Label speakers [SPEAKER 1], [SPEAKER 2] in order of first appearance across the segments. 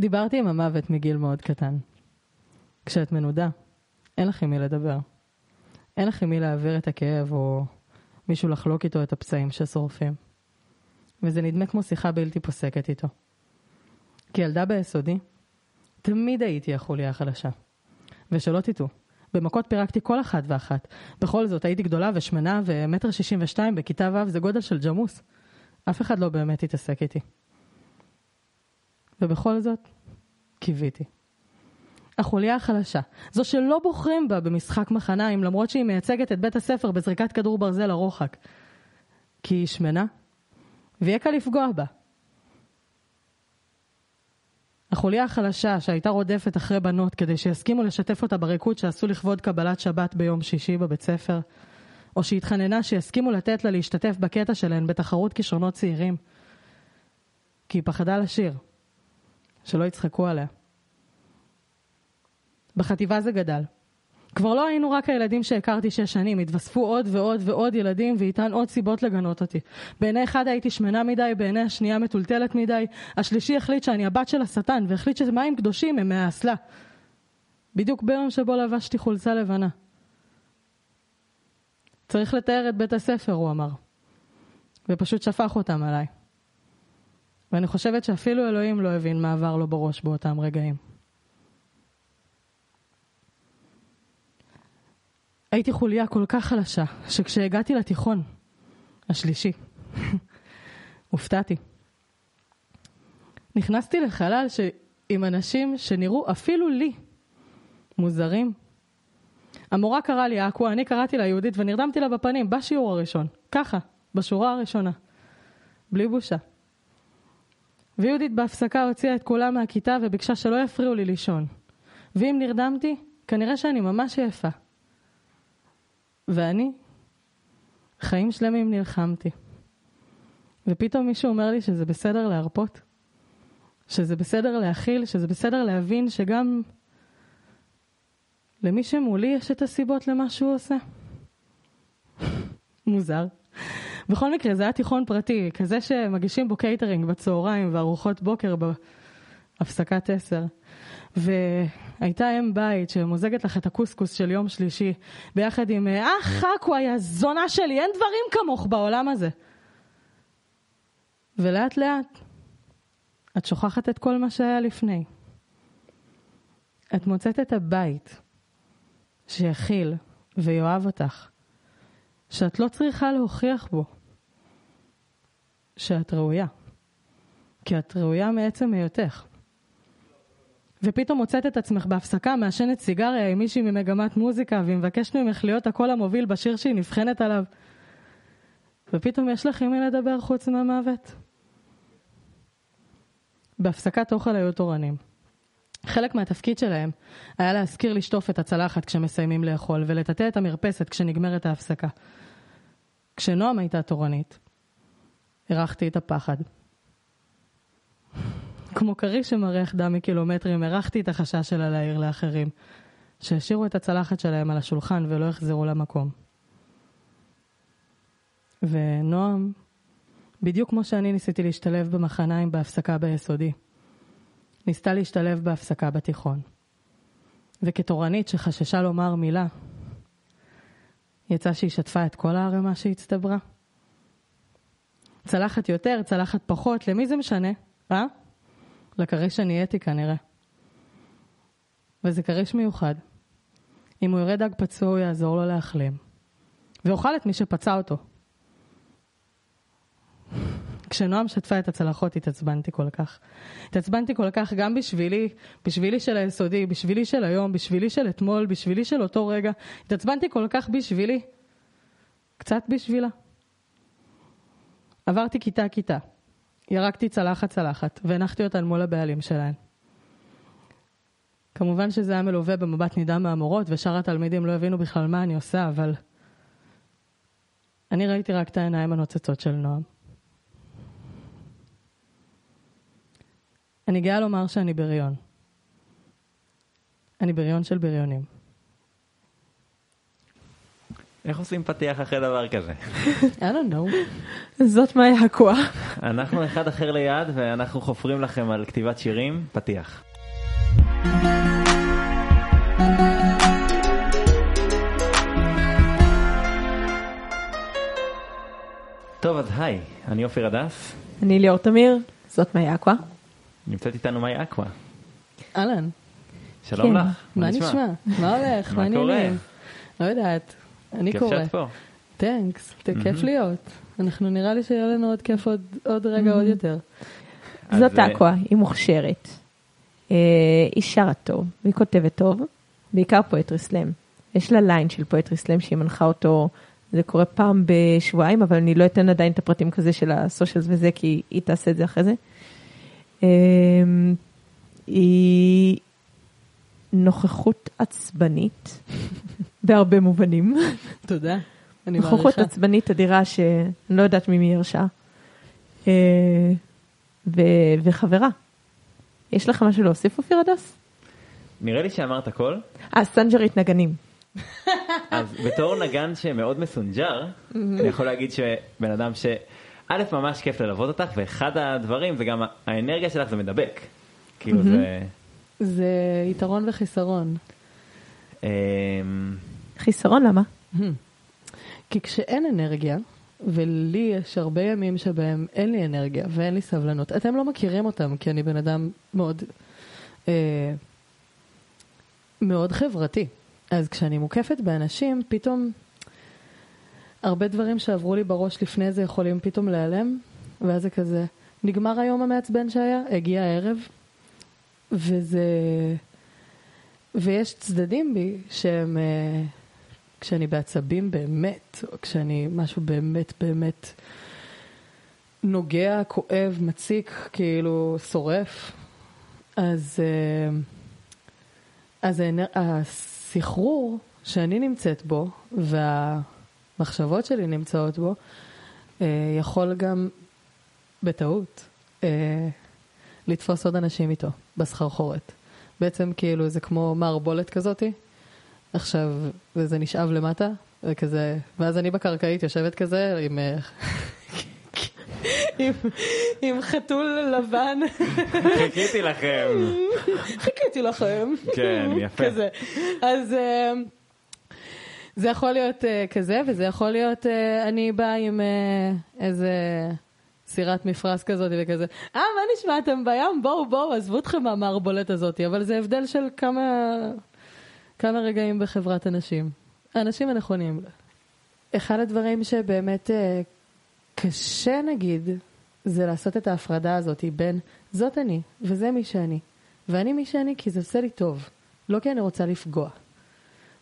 [SPEAKER 1] דיברתי עם המוות מגיל מאוד קטן. כשאת מנודה, אין לך עם מי לדבר. אין לך עם מי להעביר את הכאב או מישהו לחלוק איתו את הפצעים ששורפים. וזה נדמה כמו שיחה בלתי פוסקת איתו. כילדה ביסודי, תמיד הייתי החוליה החלשה. ושלא תטעו, במכות פירקתי כל אחת ואחת. בכל זאת, הייתי גדולה ושמנה ומטר שישים ושתיים בכיתה ו' זה גודל של ג'מוס. אף אחד לא באמת התעסק איתי. ובכל זאת, קיוויתי. החוליה החלשה, זו שלא בוחרים בה במשחק מחניים למרות שהיא מייצגת את בית הספר בזריקת כדור ברזל הרוחק. כי היא שמנה, ויהיה קל לפגוע בה. החוליה החלשה שהייתה רודפת אחרי בנות כדי שיסכימו לשתף אותה בריקוד שעשו לכבוד קבלת שבת ביום שישי בבית ספר, או שהתחננה שיסכימו לתת לה להשתתף בקטע שלהן בתחרות כישרונות צעירים. כי היא פחדה לשיר, שלא יצחקו עליה. בחטיבה זה גדל. כבר לא היינו רק הילדים שהכרתי שש שנים, התווספו עוד ועוד ועוד ילדים ואיתן עוד סיבות לגנות אותי. בעיני אחד הייתי שמנה מדי, בעיני השנייה מטולטלת מדי, השלישי החליט שאני הבת של השטן והחליט שמים קדושים הם מהאסלה. בדיוק ביום שבו לבשתי חולצה לבנה. צריך לתאר את בית הספר, הוא אמר. ופשוט שפך אותם עליי. ואני חושבת שאפילו אלוהים לא הבין מה עבר לו בראש באותם רגעים. הייתי חוליה כל כך חלשה, שכשהגעתי לתיכון, השלישי, הופתעתי. נכנסתי לחלל ש... עם אנשים שנראו אפילו לי מוזרים. המורה קראה לי אקו, אני קראתי לה יהודית ונרדמתי לה בפנים בשיעור הראשון, ככה, בשורה הראשונה, בלי בושה. ויהודית בהפסקה הוציאה את כולם מהכיתה וביקשה שלא יפריעו לי לישון. ואם נרדמתי, כנראה שאני ממש יפה. ואני, חיים שלמים נלחמתי. ופתאום מישהו אומר לי שזה בסדר להרפות, שזה בסדר להכיל, שזה בסדר להבין שגם למי שמולי יש את הסיבות למה שהוא עושה. מוזר. בכל מקרה, זה היה תיכון פרטי, כזה שמגישים בו קייטרינג בצהריים וארוחות בוקר בהפסקת עשר. והייתה אם בית שמוזגת לך את הקוסקוס של יום שלישי, ביחד עם אה חכו, יא זונה שלי, אין דברים כמוך בעולם הזה. ולאט לאט את שוכחת את כל מה שהיה לפני. את מוצאת את הבית שיכיל ויאהב אותך, שאת לא צריכה להוכיח בו שאת ראויה, כי את ראויה מעצם היותך. ופתאום מוצאת את עצמך בהפסקה מעשנת סיגריה עם מישהי ממגמת מוזיקה והיא מבקשת ממך להיות הקול המוביל בשיר שהיא נבחנת עליו. ופתאום יש לך עם מי לדבר חוץ מהמוות. בהפסקת אוכל היו תורנים. חלק מהתפקיד שלהם היה להזכיר לשטוף את הצלחת כשמסיימים לאכול ולטאטא את המרפסת כשנגמרת ההפסקה. כשנועם הייתה תורנית, הרחתי את הפחד. כמו כריש שמריח דם מקילומטרים, הרחתי את החשש שלה להעיר לאחרים, שהשאירו את הצלחת שלהם על השולחן ולא יחזרו למקום. ונועם, בדיוק כמו שאני ניסיתי להשתלב במחניים בהפסקה ביסודי, ניסתה להשתלב בהפסקה בתיכון. וכתורנית שחששה לומר מילה, יצא שהיא שטפה את כל הערימה שהצטברה. צלחת יותר, צלחת פחות, למי זה משנה? אה? לכריש שנהייתי כנראה. וזה כריש מיוחד. אם הוא יראה דג פצוע, הוא יעזור לו להחלים. ואוכל את מי שפצע אותו. כשנועם שטפה את הצלחות התעצבנתי כל כך. התעצבנתי כל כך גם בשבילי, בשבילי של היסודי, בשבילי של היום, בשבילי של אתמול, בשבילי של אותו רגע. התעצבנתי כל כך בשבילי. קצת בשבילה. עברתי כיתה-כיתה. ירקתי צלחת צלחת והנחתי אותן מול הבעלים שלהן. כמובן שזה היה מלווה במבט נדהם מהמורות ושאר התלמידים לא הבינו בכלל מה אני עושה, אבל אני ראיתי רק את העיניים הנוצצות של נועם. אני גאה לומר שאני בריון. אני בריון של בריונים.
[SPEAKER 2] איך עושים פתיח אחרי דבר כזה?
[SPEAKER 1] I don't know.
[SPEAKER 3] זאת מאיה הקואה.
[SPEAKER 2] אנחנו אחד אחר ליד ואנחנו חופרים לכם על כתיבת שירים, פתיח. טוב אז היי, אני אופיר הדס,
[SPEAKER 3] אני ליאור תמיר, זאת מאי אקווה.
[SPEAKER 2] נמצאת איתנו מאי אקווה.
[SPEAKER 1] אהלן,
[SPEAKER 2] שלום
[SPEAKER 3] כן.
[SPEAKER 2] לך,
[SPEAKER 1] מה נשמע? מה הולך?
[SPEAKER 2] מה קורה?
[SPEAKER 1] לא יודעת. אני
[SPEAKER 2] כיף
[SPEAKER 1] קורה.
[SPEAKER 2] שאת פה.
[SPEAKER 1] Thanks, כיף להיות. אנחנו נראה לי שיהיה לנו עוד כיף עוד- עוד רגע עוד יותר.
[SPEAKER 3] זאת
[SPEAKER 2] אה,
[SPEAKER 3] אקווה, היא מוכשרת. אה, היא שרה טוב, והיא כותבת טוב, בעיקר poetry slam. יש לה ליין של poetry slam שהיא מנחה אותו, זה קורה פעם בשבועיים, אבל אני לא אתן עדיין את הפרטים כזה של ה socials וזה, כי היא תעשה את זה אחרי זה. אה, היא נוכחות עצבנית, בהרבה מובנים.
[SPEAKER 1] תודה. אני
[SPEAKER 3] נוכחות
[SPEAKER 1] מעריכה.
[SPEAKER 3] עצבנית אדירה שאני לא יודעת ממי היא ירשה. אה, ו- וחברה. יש לך משהו להוסיף אופיר הדס?
[SPEAKER 2] נראה לי שאמרת הכל.
[SPEAKER 3] אה, סנג'רית נגנים.
[SPEAKER 2] אז בתור נגן שמאוד מסונג'ר, אני יכול להגיד שבן אדם ש... א', ממש כיף ללוות אותך, ואחד הדברים זה גם האנרגיה שלך זה מדבק. כאילו זה...
[SPEAKER 1] זה יתרון וחיסרון.
[SPEAKER 2] אמ,
[SPEAKER 3] חיסרון למה?
[SPEAKER 1] כי כשאין אנרגיה, ולי יש הרבה ימים שבהם אין לי אנרגיה ואין לי סבלנות, אתם לא מכירים אותם, כי אני בן אדם מאוד, אה, מאוד חברתי. אז כשאני מוקפת באנשים, פתאום הרבה דברים שעברו לי בראש לפני זה יכולים פתאום להיעלם, ואז זה כזה, נגמר היום המעצבן שהיה, הגיע הערב, וזה... ויש צדדים בי שהם... אה, כשאני בעצבים באמת, או כשאני משהו באמת באמת נוגע, כואב, מציק, כאילו שורף, אז, אה, אז הסחרור שאני נמצאת בו, והמחשבות שלי נמצאות בו, אה, יכול גם בטעות אה, לתפוס עוד אנשים איתו, בסחרחורת. בעצם כאילו זה כמו מערבולת כזאתי. עכשיו, וזה נשאב למטה, וכזה, ואז אני בקרקעית יושבת כזה עם... אה, עם, עם חתול לבן,
[SPEAKER 2] חיכיתי לכם.
[SPEAKER 1] חיכיתי לכם.
[SPEAKER 2] כן, יפה.
[SPEAKER 1] כזה. אז זה יכול להיות אה, כזה, וזה יכול להיות, אה, אני באה עם אה, איזה סירת מפרש כזאת וכזה, אה, מה נשמע אתם בים? בואו, בואו, עזבו אתכם מהמערבולת הזאת, אבל זה הבדל של כמה, כמה רגעים בחברת אנשים. האנשים הנכונים. אחד הדברים שבאמת אה, קשה נגיד, זה לעשות את ההפרדה הזאת בין זאת אני וזה מי שאני. ואני מי שאני כי זה עושה לי טוב, לא כי אני רוצה לפגוע.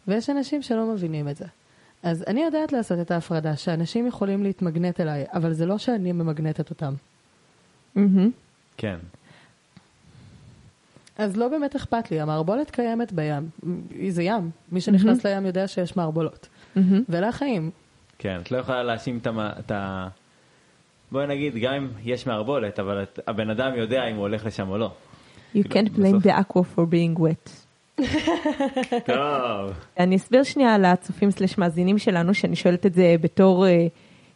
[SPEAKER 1] ויש אנשים שלא מבינים את זה. אז אני יודעת לעשות את ההפרדה, שאנשים יכולים להתמגנט אליי, אבל זה לא שאני ממגנטת אותם.
[SPEAKER 3] מהמם.
[SPEAKER 2] כן.
[SPEAKER 1] אז לא באמת אכפת לי, המערבולת קיימת בים. זה ים, מי שנכנס לים יודע שיש מערבולות.
[SPEAKER 3] מהמם.
[SPEAKER 1] ואלה החיים.
[SPEAKER 2] כן, את לא יכולה להאשים את המ- את ה... בואי נגיד, גם אם יש מערבולת, אבל את- הבן אדם יודע אם הוא הולך לשם או לא.
[SPEAKER 3] You
[SPEAKER 2] כאילו,
[SPEAKER 3] can't blame
[SPEAKER 2] בסוף-
[SPEAKER 3] the aqua for being wet.
[SPEAKER 2] טוב.
[SPEAKER 3] אני אסביר שנייה לצופים סלש מאזינים שלנו, שאני שואלת את זה בתור, אה,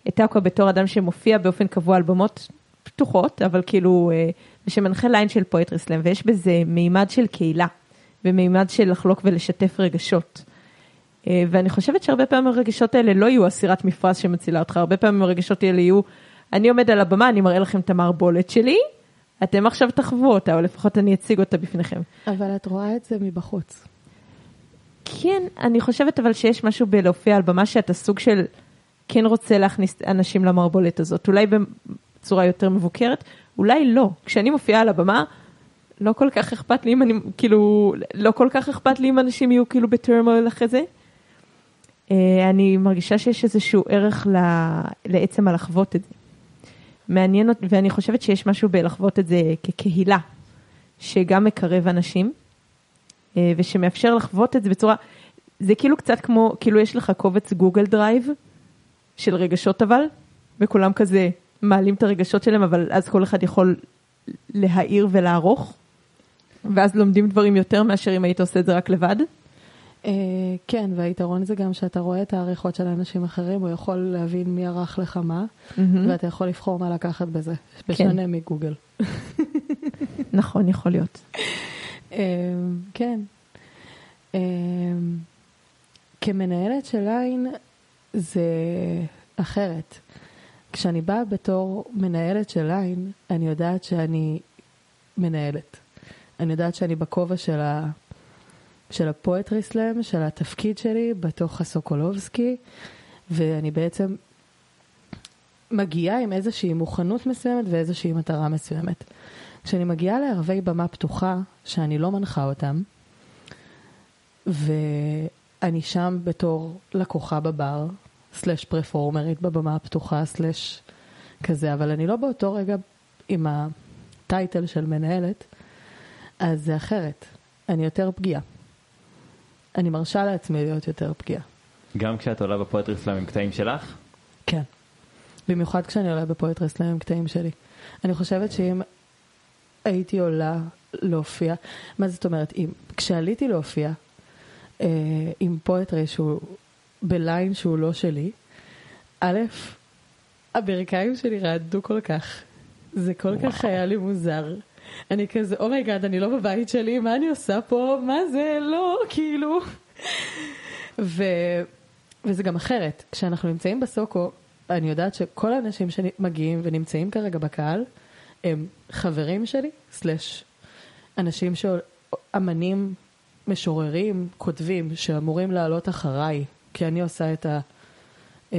[SPEAKER 3] את אקווה בתור אדם שמופיע באופן קבוע על במות פתוחות, אבל כאילו, אה, ושמנחה ליין של פואטרי סלאם, ויש בזה מימד של קהילה, ומימד של לחלוק ולשתף רגשות. אה, ואני חושבת שהרבה פעמים הרגשות האלה לא יהיו אסירת מפרש שמצילה אותך, הרבה פעמים הרגשות האלה יהיו, אני עומד על הבמה, אני מראה לכם את המערבולת שלי, אתם עכשיו תחוו אותה, או לפחות אני אציג אותה בפניכם.
[SPEAKER 1] אבל את רואה את זה מבחוץ.
[SPEAKER 3] כן, אני חושבת אבל שיש משהו בלהופיע על במה שאתה סוג של כן רוצה להכניס אנשים למערבולת הזאת, אולי בצורה יותר מבוקרת, אולי לא. כשאני מופיעה על הבמה, לא כל כך אכפת לי אם אני, כאילו, לא כל כך אכפת לי אם אנשים יהיו כאילו בטרמול אחרי זה. אה, אני מרגישה שיש איזשהו ערך ל- לעצם הלחוות את זה. מעניין ואני חושבת שיש משהו בלחוות את זה כקהילה, שגם מקרב אנשים. אה, ושמאפשר לחוות את זה בצורה, זה כאילו קצת כמו, כאילו יש לך קובץ גוגל דרייב של רגשות אבל, וכולם כזה מעלים את הרגשות שלהם, אבל אז כל אחד יכול להעיר ולערוך, ואז לומדים דברים יותר מאשר אם היית עושה את זה רק לבד.
[SPEAKER 1] אה, כן, והיתרון זה גם שאתה רואה את העריכות של אנשים אחרים, הוא יכול להבין מי ערך לך מה. ואתה יכול לבחור מה לקחת בזה, בשונה מגוגל.
[SPEAKER 3] נכון, יכול להיות.
[SPEAKER 1] אה, כן. אה, כמנהלת של ליין זה אחרת. כשאני באה בתור מנהלת של ליין, אני יודעת שאני מנהלת. אני יודעת שאני בכובע של, ה... של ה poetry slam, של התפקיד שלי בתוך הסוקולובסקי, ואני בעצם מגיעה עם איזושהי מוכנות מסוימת ואיזושהי מטרה מסוימת. כשאני מגיעה לערבי במה פתוחה, שאני לא מנחה אותם, ואני שם בתור לקוחה בבר, סלאש פרפורמרית בבמה הפתוחה, סלאש כזה, אבל אני לא באותו רגע עם הטייטל של מנהלת, אז זה אחרת. אני יותר פגיעה. אני מרשה לעצמי להיות יותר פגיעה.
[SPEAKER 2] גם כשאת עולה בפואטרי סלאם עם קטעים שלך?
[SPEAKER 1] כן. במיוחד כשאני עולה ב poetry slam עם קטעים שלי. אני חושבת שאם הייתי עולה להופיע, מה זאת אומרת? אם, כשעליתי להופיע אה, עם poetry שהוא בליין שהוא לא שלי, א', הברכיים שלי רעדו כל כך. זה כל וואו. כך היה לי מוזר. אני כזה, oh my god, אני לא בבית שלי, מה אני עושה פה? מה זה? לא, כאילו. ו... וזה גם אחרת. כשאנחנו נמצאים בסוקו, אני יודעת שכל האנשים שמגיעים ונמצאים כרגע בקהל, הם חברים שלי, סלאש אנשים שאמנים, משוררים, כותבים, שאמורים לעלות אחריי, כי אני עושה את ה... אה,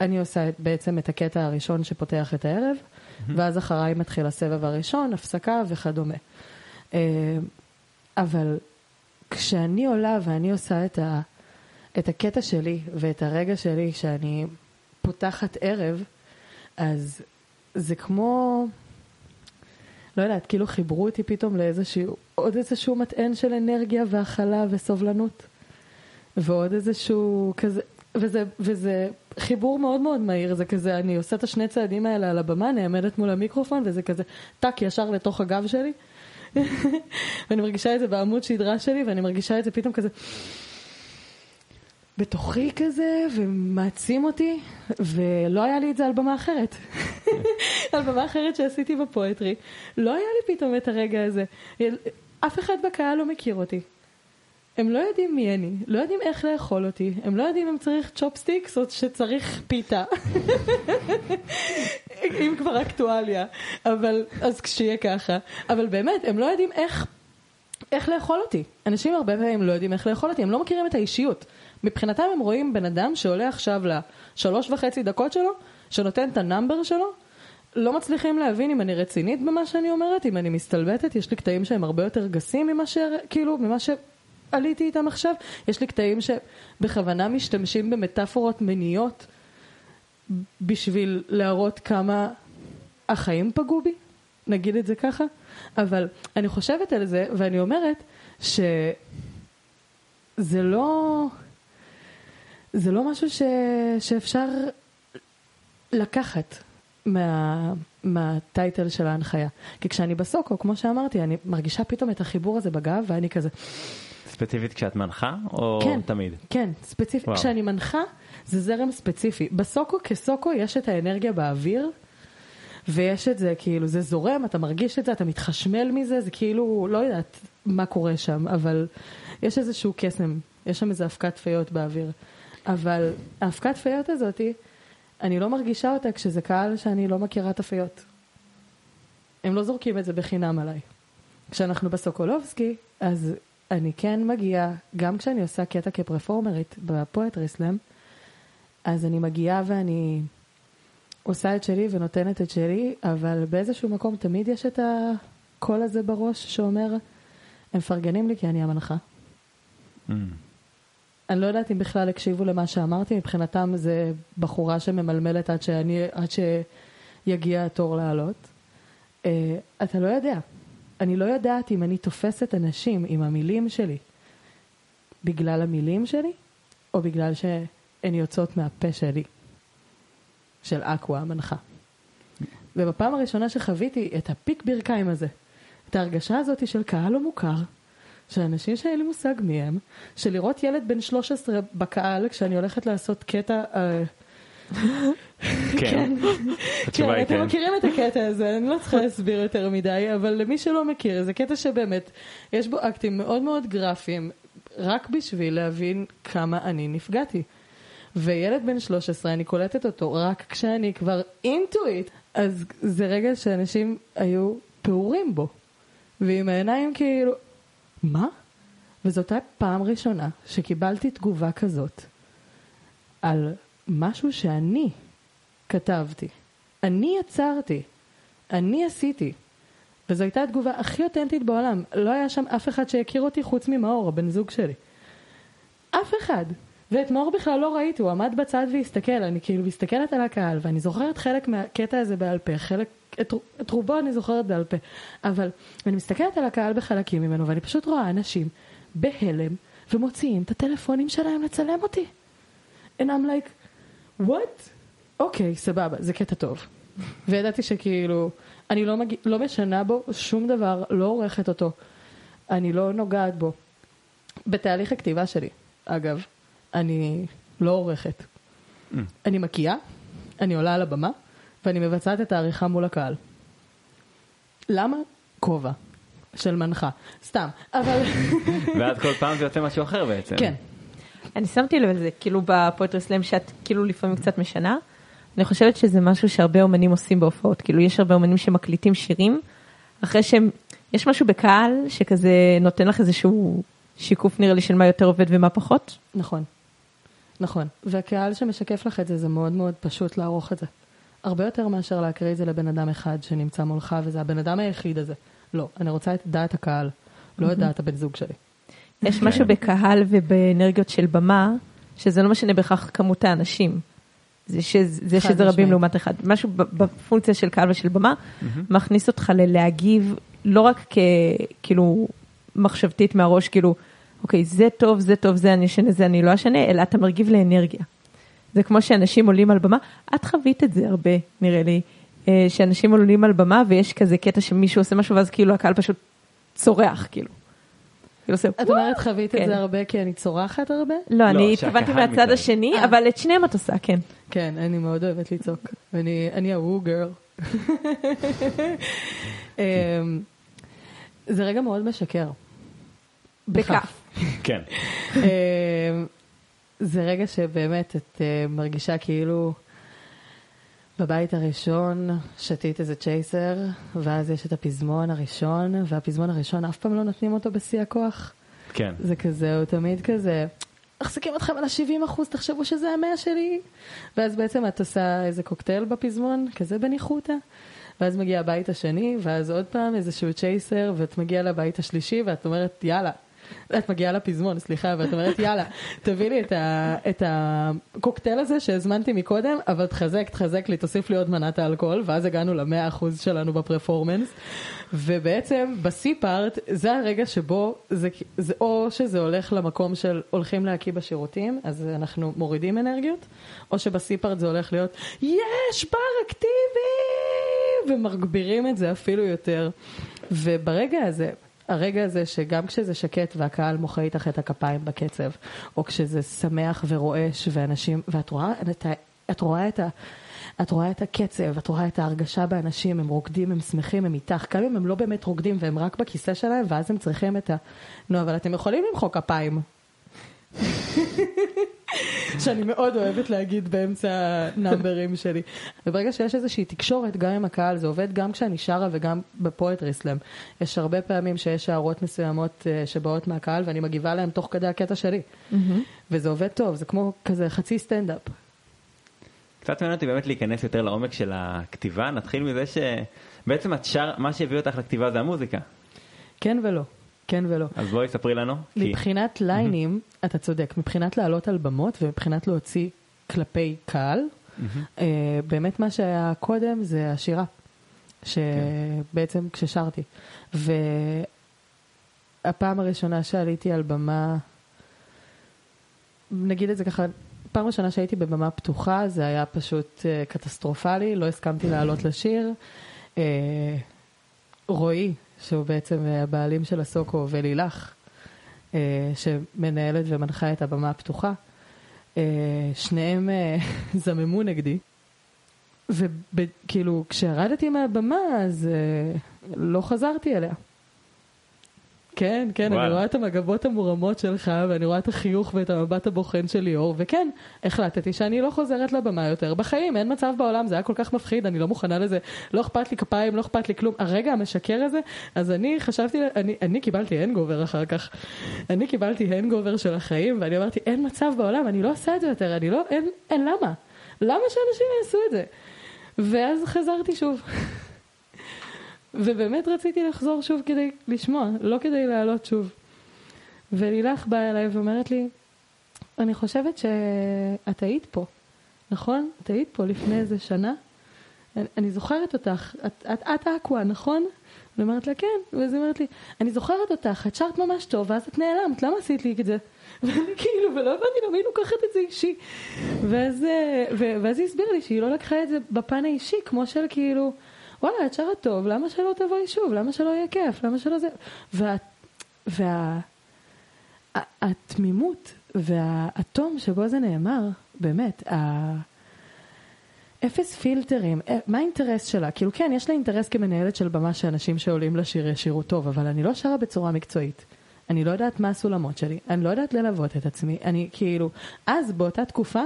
[SPEAKER 1] אני עושה בעצם את הקטע הראשון שפותח את הערב. ואז אחריי מתחיל הסבב הראשון, הפסקה וכדומה. אה, אבל כשאני עולה ואני עושה את, ה, את הקטע שלי ואת הרגע שלי, שאני פותחת ערב, אז זה כמו, לא יודעת, כאילו חיברו אותי פתאום לאיזשהו, עוד איזשהו מטען של אנרגיה והכלה וסובלנות. ועוד איזשהו כזה, וזה, וזה חיבור מאוד מאוד מהיר, זה כזה, אני עושה את השני צעדים האלה על הבמה, נעמדת מול המיקרופון, וזה כזה טאק ישר לתוך הגב שלי. ואני מרגישה את זה בעמוד שדרה שלי, ואני מרגישה את זה פתאום כזה בתוכי כזה, ומעצים אותי, ולא היה לי את זה על במה אחרת. על במה אחרת שעשיתי ב poetry, לא היה לי פתאום את הרגע הזה. אף אחד בקהל לא מכיר אותי. הם לא יודעים מי אני, לא יודעים איך לאכול אותי, הם לא יודעים אם צריך צ'ופסטיקס או שצריך פיתה. אם כבר אקטואליה, אבל, אז כשיהיה ככה. אבל באמת, הם לא יודעים איך, איך לאכול אותי. אנשים הרבה פעמים לא יודעים איך לאכול אותי, הם לא מכירים את האישיות. מבחינתם הם רואים בן אדם שעולה עכשיו לשלוש וחצי דקות שלו, שנותן את ה number שלו, לא מצליחים להבין אם אני רצינית במה שאני אומרת, אם אני מסתלבטת, יש לי קטעים שהם הרבה יותר גסים ממה ש... כאילו, ממה ש... עליתי איתם עכשיו. יש לי קטעים שבכוונה משתמשים במטאפורות מיניות בשביל להראות כמה החיים פגעו בי, נגיד את זה ככה. אבל אני חושבת על זה ואני אומרת שזה לא... זה לא משהו ש... שאפשר לקחת מה... מהטייטל של ההנחיה. כי כשאני בסוקו, כמו שאמרתי, אני מרגישה פתאום את החיבור הזה בגב ואני כזה...
[SPEAKER 2] ספציפית כשאת מנחה או
[SPEAKER 1] כן,
[SPEAKER 2] תמיד?
[SPEAKER 1] כן, ספציפית. וואו. כשאני מנחה זה זרם ספציפי. בסוקו כסוקו יש את האנרגיה באוויר, ויש את זה כאילו, זה זורם, אתה מרגיש את זה, אתה מתחשמל מזה, זה כאילו, לא יודעת מה קורה שם, אבל יש איזשהו קסם, יש שם איזה אבקת פיות באוויר. אבל האבקת פיות הזאתי, אני לא מרגישה אותה כשזה קהל שאני לא מכירה את הפיות. הם לא זורקים את זה בחינם עליי. כשאנחנו בסוקולובסקי, אז אני כן מגיעה, גם כשאני עושה קטע כפרפורמרית בפואטרי סלאם, אז אני מגיעה ואני עושה את שלי ונותנת את שלי, אבל באיזשהו מקום תמיד יש את הקול הזה בראש שאומר, הם מפרגנים לי כי אני המנחה. Mm. אני לא יודעת אם בכלל הקשיבו למה שאמרתי, מבחינתם זה בחורה שממלמלת עד, שאני, עד שיגיע התור לעלות. Uh, אתה לא יודע. אני לא יודעת אם אני תופסת אנשים עם המילים שלי בגלל המילים שלי, או בגלל שהן יוצאות מהפה שלי, של אקווה המנחה. ובפעם הראשונה שחוויתי את הפיק ברכיים הזה, את ההרגשה הזאת של קהל לא מוכר, של אנשים שאין לי מושג מי הם, של לראות ילד בן 13 בקהל כשאני הולכת לעשות קטע... אה,
[SPEAKER 2] כן. התשובה
[SPEAKER 1] כן,
[SPEAKER 2] היא
[SPEAKER 1] אתם
[SPEAKER 2] כן.
[SPEAKER 1] מכירים את הקטע הזה, אני לא צריכה להסביר יותר מדי, אבל למי שלא מכיר, זה קטע שבאמת, יש בו אקטים מאוד מאוד גרפיים, רק בשביל להבין כמה אני נפגעתי. וילד בן 13, אני קולטת אותו רק כשאני כבר it. אז זה רגע שאנשים היו פעורים בו. ועם העיניים כאילו, מה? וזאת הייתה פעם ראשונה שקיבלתי תגובה כזאת על משהו שאני כתבתי. אני יצרתי. אני עשיתי. וזו הייתה התגובה הכי אותנטית בעולם. לא היה שם אף אחד שהכיר אותי חוץ ממאור, הבן זוג שלי. אף אחד. ואת מאור בכלל לא ראיתי, הוא עמד בצד והסתכל, אני כאילו מסתכלת על הקהל, ואני זוכרת חלק מהקטע הזה בעל פה, חלק, את, את רובו אני זוכרת בעל פה, אבל אני מסתכלת על הקהל בחלקים ממנו, ואני פשוט רואה אנשים בהלם, ומוציאים את הטלפונים שלהם לצלם אותי. And I'm like, what? אוקיי, סבבה, זה קטע טוב. וידעתי שכאילו, אני לא, מג... לא משנה בו שום דבר, לא עורכת אותו, אני לא נוגעת בו. בתהליך הכתיבה שלי, אגב, אני לא עורכת. אני מקיאה, אני עולה על הבמה, ואני מבצעת את העריכה מול הקהל. למה? כובע של מנחה. סתם, אבל...
[SPEAKER 2] ואז כל פעם זה יוצא משהו אחר בעצם.
[SPEAKER 1] כן.
[SPEAKER 3] אני שמתי לב לזה, כאילו בפואטרי סלאם שאת כאילו לפעמים קצת משנה. אני חושבת שזה משהו שהרבה אומנים עושים בהופעות, כאילו יש הרבה אומנים שמקליטים שירים, אחרי שהם, יש משהו בקהל שכזה נותן לך איזשהו שיקוף נראה לי של מה יותר עובד ומה פחות.
[SPEAKER 1] נכון. נכון. והקהל שמשקף לך את זה, זה מאוד מאוד פשוט לערוך את זה. הרבה יותר מאשר להקריא את זה לבן אדם אחד שנמצא מולך, וזה הבן אדם היחיד הזה. לא, אני רוצה את דעת הקהל, לא את דעת הבן זוג שלי.
[SPEAKER 3] יש משהו בקהל ובאנרגיות של במה, שזה לא משנה בהכרח כמות האנשים. זה, ש, זה שזה רבים
[SPEAKER 1] משמעית.
[SPEAKER 3] לעומת אחד. משהו בפונקציה של קהל ושל במה, מכניס אותך ללהגיב לא רק ככאילו מחשבתית מהראש, כאילו, אוקיי, זה טוב, זה טוב, זה אני אשנה, זה אני לא אשנה, אלא אתה מרגיב לאנרגיה. זה כמו שאנשים עולים על במה, את חווית את זה הרבה, נראה לי, אה, שאנשים עולים על במה ויש כזה קטע שמישהו עושה משהו ואז כאילו הקהל פשוט צורח, כאילו. כאילו
[SPEAKER 1] את אומרת חווית את
[SPEAKER 3] כן.
[SPEAKER 1] זה הרבה כי אני צורחת הרבה?
[SPEAKER 3] לא, אני
[SPEAKER 2] שהקהל
[SPEAKER 3] התכוונתי מהצד. השני,
[SPEAKER 1] אה.
[SPEAKER 3] אבל את שניהם את עושה, כן.
[SPEAKER 1] כן, אני מאוד אוהבת לצעוק. אני, אני הוו גרל. אמ, זה רגע מאוד משקר.
[SPEAKER 3] בכף.
[SPEAKER 2] כן.
[SPEAKER 1] אמ, זה רגע שבאמת את אה, מרגישה כאילו בבית הראשון שתית איזה צ'ייסר, ואז יש את הפזמון הראשון, והפזמון הראשון אף פעם לא נותנים אותו בשיא הכוח.
[SPEAKER 2] כן.
[SPEAKER 1] זה כזה, הוא תמיד כזה, מחזיקים אתכם על ה-70 אחוז, תחשבו שזה המאה שלי. ואז בעצם את עושה איזה קוקטייל בפזמון, כזה בניחותא. ואז מגיע הבית השני, ואז עוד פעם איזשהו צ'ייסר, ואת מגיעה לבית השלישי, ואת אומרת, יאללה. את מגיעה לפזמון, סליחה, ואת אומרת, יאללה, תביא לי את, ה, את הקוקטייל הזה שהזמנתי מקודם, אבל תחזק, תחזק לי, תוסיף לי עוד מנת האלכוהול, ואז הגענו למאה אחוז שלנו בפרפורמנס. ובעצם בשיא פארט, זה הרגע שבו, זה, זה או שזה הולך למקום של הולכים להקיא בשירותים, אז אנחנו מורידים אנרגיות, או שבשיא פארט זה הולך להיות, יש בר אקטיבי! ומגבירים את זה אפילו יותר. וברגע הזה, הרגע הזה שגם כשזה שקט והקהל מוחא איתך את הכפיים בקצב, או כשזה שמח ורועש ואנשים, ואת רואה את, ה, את רואה את ה... את רואה את הקצב, את רואה את ההרגשה באנשים, הם רוקדים, הם שמחים, הם איתך, גם אם הם לא באמת רוקדים והם רק בכיסא שלהם, ואז הם צריכים את ה... נו, אבל אתם יכולים למחוא כפיים. שאני מאוד אוהבת להגיד באמצע הנאמברים שלי. וברגע שיש איזושהי תקשורת גם עם הקהל, זה עובד גם כשאני שרה וגם בפואטרי סלאם. יש הרבה פעמים שיש הערות מסוימות אה, שבאות מהקהל ואני מגיבה להם תוך כדי הקטע שלי. וזה עובד טוב, זה כמו כזה חצי סטנדאפ.
[SPEAKER 2] קצת מעניין אותי באמת להיכנס יותר לעומק של הכתיבה, נתחיל מזה שבעצם את שר, מה שהביא אותך לכתיבה זה המוזיקה.
[SPEAKER 1] כן ולא, כן ולא.
[SPEAKER 2] אז בואי ספרי לנו. כי-
[SPEAKER 1] מבחינת ליינים, אתה צודק, מבחינת לעלות על במות ומבחינת להוציא כלפי קהל, אה, באמת מה שהיה קודם זה השירה, שבעצם כששרתי. והפעם הראשונה שעליתי על במה, נגיד את זה ככה, פעם ראשונה שהייתי בבמה פתוחה זה היה פשוט אה, קטסטרופלי, לא הסכמתי לעלות לשיר. אה, רועי, שהוא בעצם הבעלים של הסוקו, ולילך, אה, שמנהלת ומנחה את הבמה הפתוחה. אה, שניהם אה, זממו נגדי. וכאילו, כשירדתי מהבמה, אז אה, לא חזרתי אליה. כן, כן,
[SPEAKER 2] וואלה.
[SPEAKER 1] אני רואה את המגבות המורמות שלך, ואני רואה את החיוך ואת המבט הבוחן של ליאור, וכן, החלטתי שאני לא חוזרת לבמה יותר בחיים, אין מצב בעולם, זה היה כל כך מפחיד, אני לא מוכנה לזה, לא אכפת לי כפיים, לא אכפת לי כלום. הרגע המשקר הזה, אז אני חשבתי, אני, אני קיבלתי הנגובר אחר כך. אני קיבלתי הנגובר של החיים, ואני אמרתי, אין מצב בעולם, אני לא עושה את זה יותר, אני לא, אין, אין למה. למה שאנשים יעשו את זה? ואז חזרתי שוב. ובאמת רציתי לחזור שוב כדי לשמוע, לא כדי לעלות שוב. ולילך באה אליי ואומרת לי, אני חושבת שאת היית פה, נכון? את היית פה לפני איזה שנה? אני, אני זוכרת אותך, את, את, את אקווה, נכון? אני אומרת לה, כן. ואז היא אומרת לי, אני זוכרת אותך, את שרת ממש טוב, ואז את נעלמת, למה עשית לי את זה? ואני כאילו, ולא הבנתי למה היא לוקחת את זה אישי. ואז, אה, ו- ואז היא הסבירה לי שהיא לא לקחה את זה בפן האישי, כמו של כאילו, וואלה, את שרה טוב, למה שלא תבואי שוב? למה שלא יהיה כיף? למה שלא זה? וה... וה... התמימות והאטום שבו זה נאמר, באמת, ה... אפס פילטרים, אה, מה האינטרס שלה? כאילו כן, יש לה אינטרס כמנהלת של במה שאנשים שעולים לשיר ישירו טוב, אבל אני לא שרה בצורה מקצועית. אני לא יודעת מה הסולמות שלי, אני לא יודעת ללוות את עצמי, אני כאילו, אז באותה תקופה,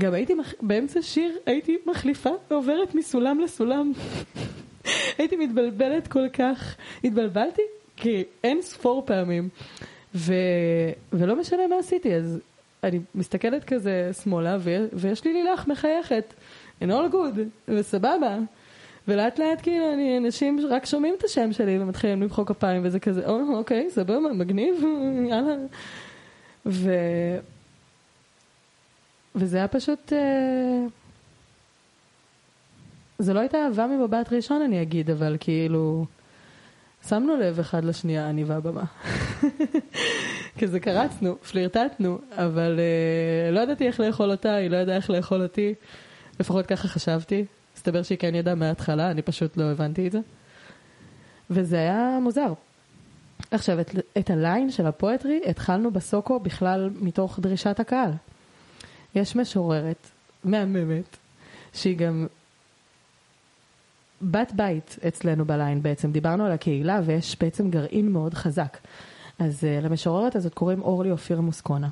[SPEAKER 1] גם הייתי, מח... באמצע שיר הייתי מחליפה ועוברת מסולם לסולם. הייתי מתבלבלת כל כך, התבלבלתי כי אין ספור פעמים, ו... ולא משנה מה עשיתי, אז אני מסתכלת כזה שמאלה, ו... ויש לי לילך מחייכת, in all good, וסבבה. ולאט לאט כאילו אני, אנשים רק שומעים את השם שלי ומתחילים למחוא כפיים וזה כזה, או, אוקיי, סבבה, מגניב, יאללה. ו... וזה היה פשוט... אה... זה לא הייתה אהבה ממבט ראשון אני אגיד, אבל כאילו... שמנו לב אחד לשנייה, אני והבמה. כזה קרצנו, פלירטטנו, אבל אה, לא ידעתי איך לאכול אותה, היא לא ידעה איך לאכול אותי. לפחות ככה חשבתי. מסתבר שהיא כן ידעה מההתחלה, אני פשוט לא הבנתי את זה. וזה היה מוזר. עכשיו, את, את הליין של הפואטרי התחלנו בסוקו בכלל מתוך דרישת הקהל. יש משוררת מהממת, שהיא גם בת בית אצלנו בליין בעצם, דיברנו על הקהילה ויש בעצם גרעין מאוד חזק. אז uh, למשוררת הזאת קוראים אורלי אופיר מוסקונה,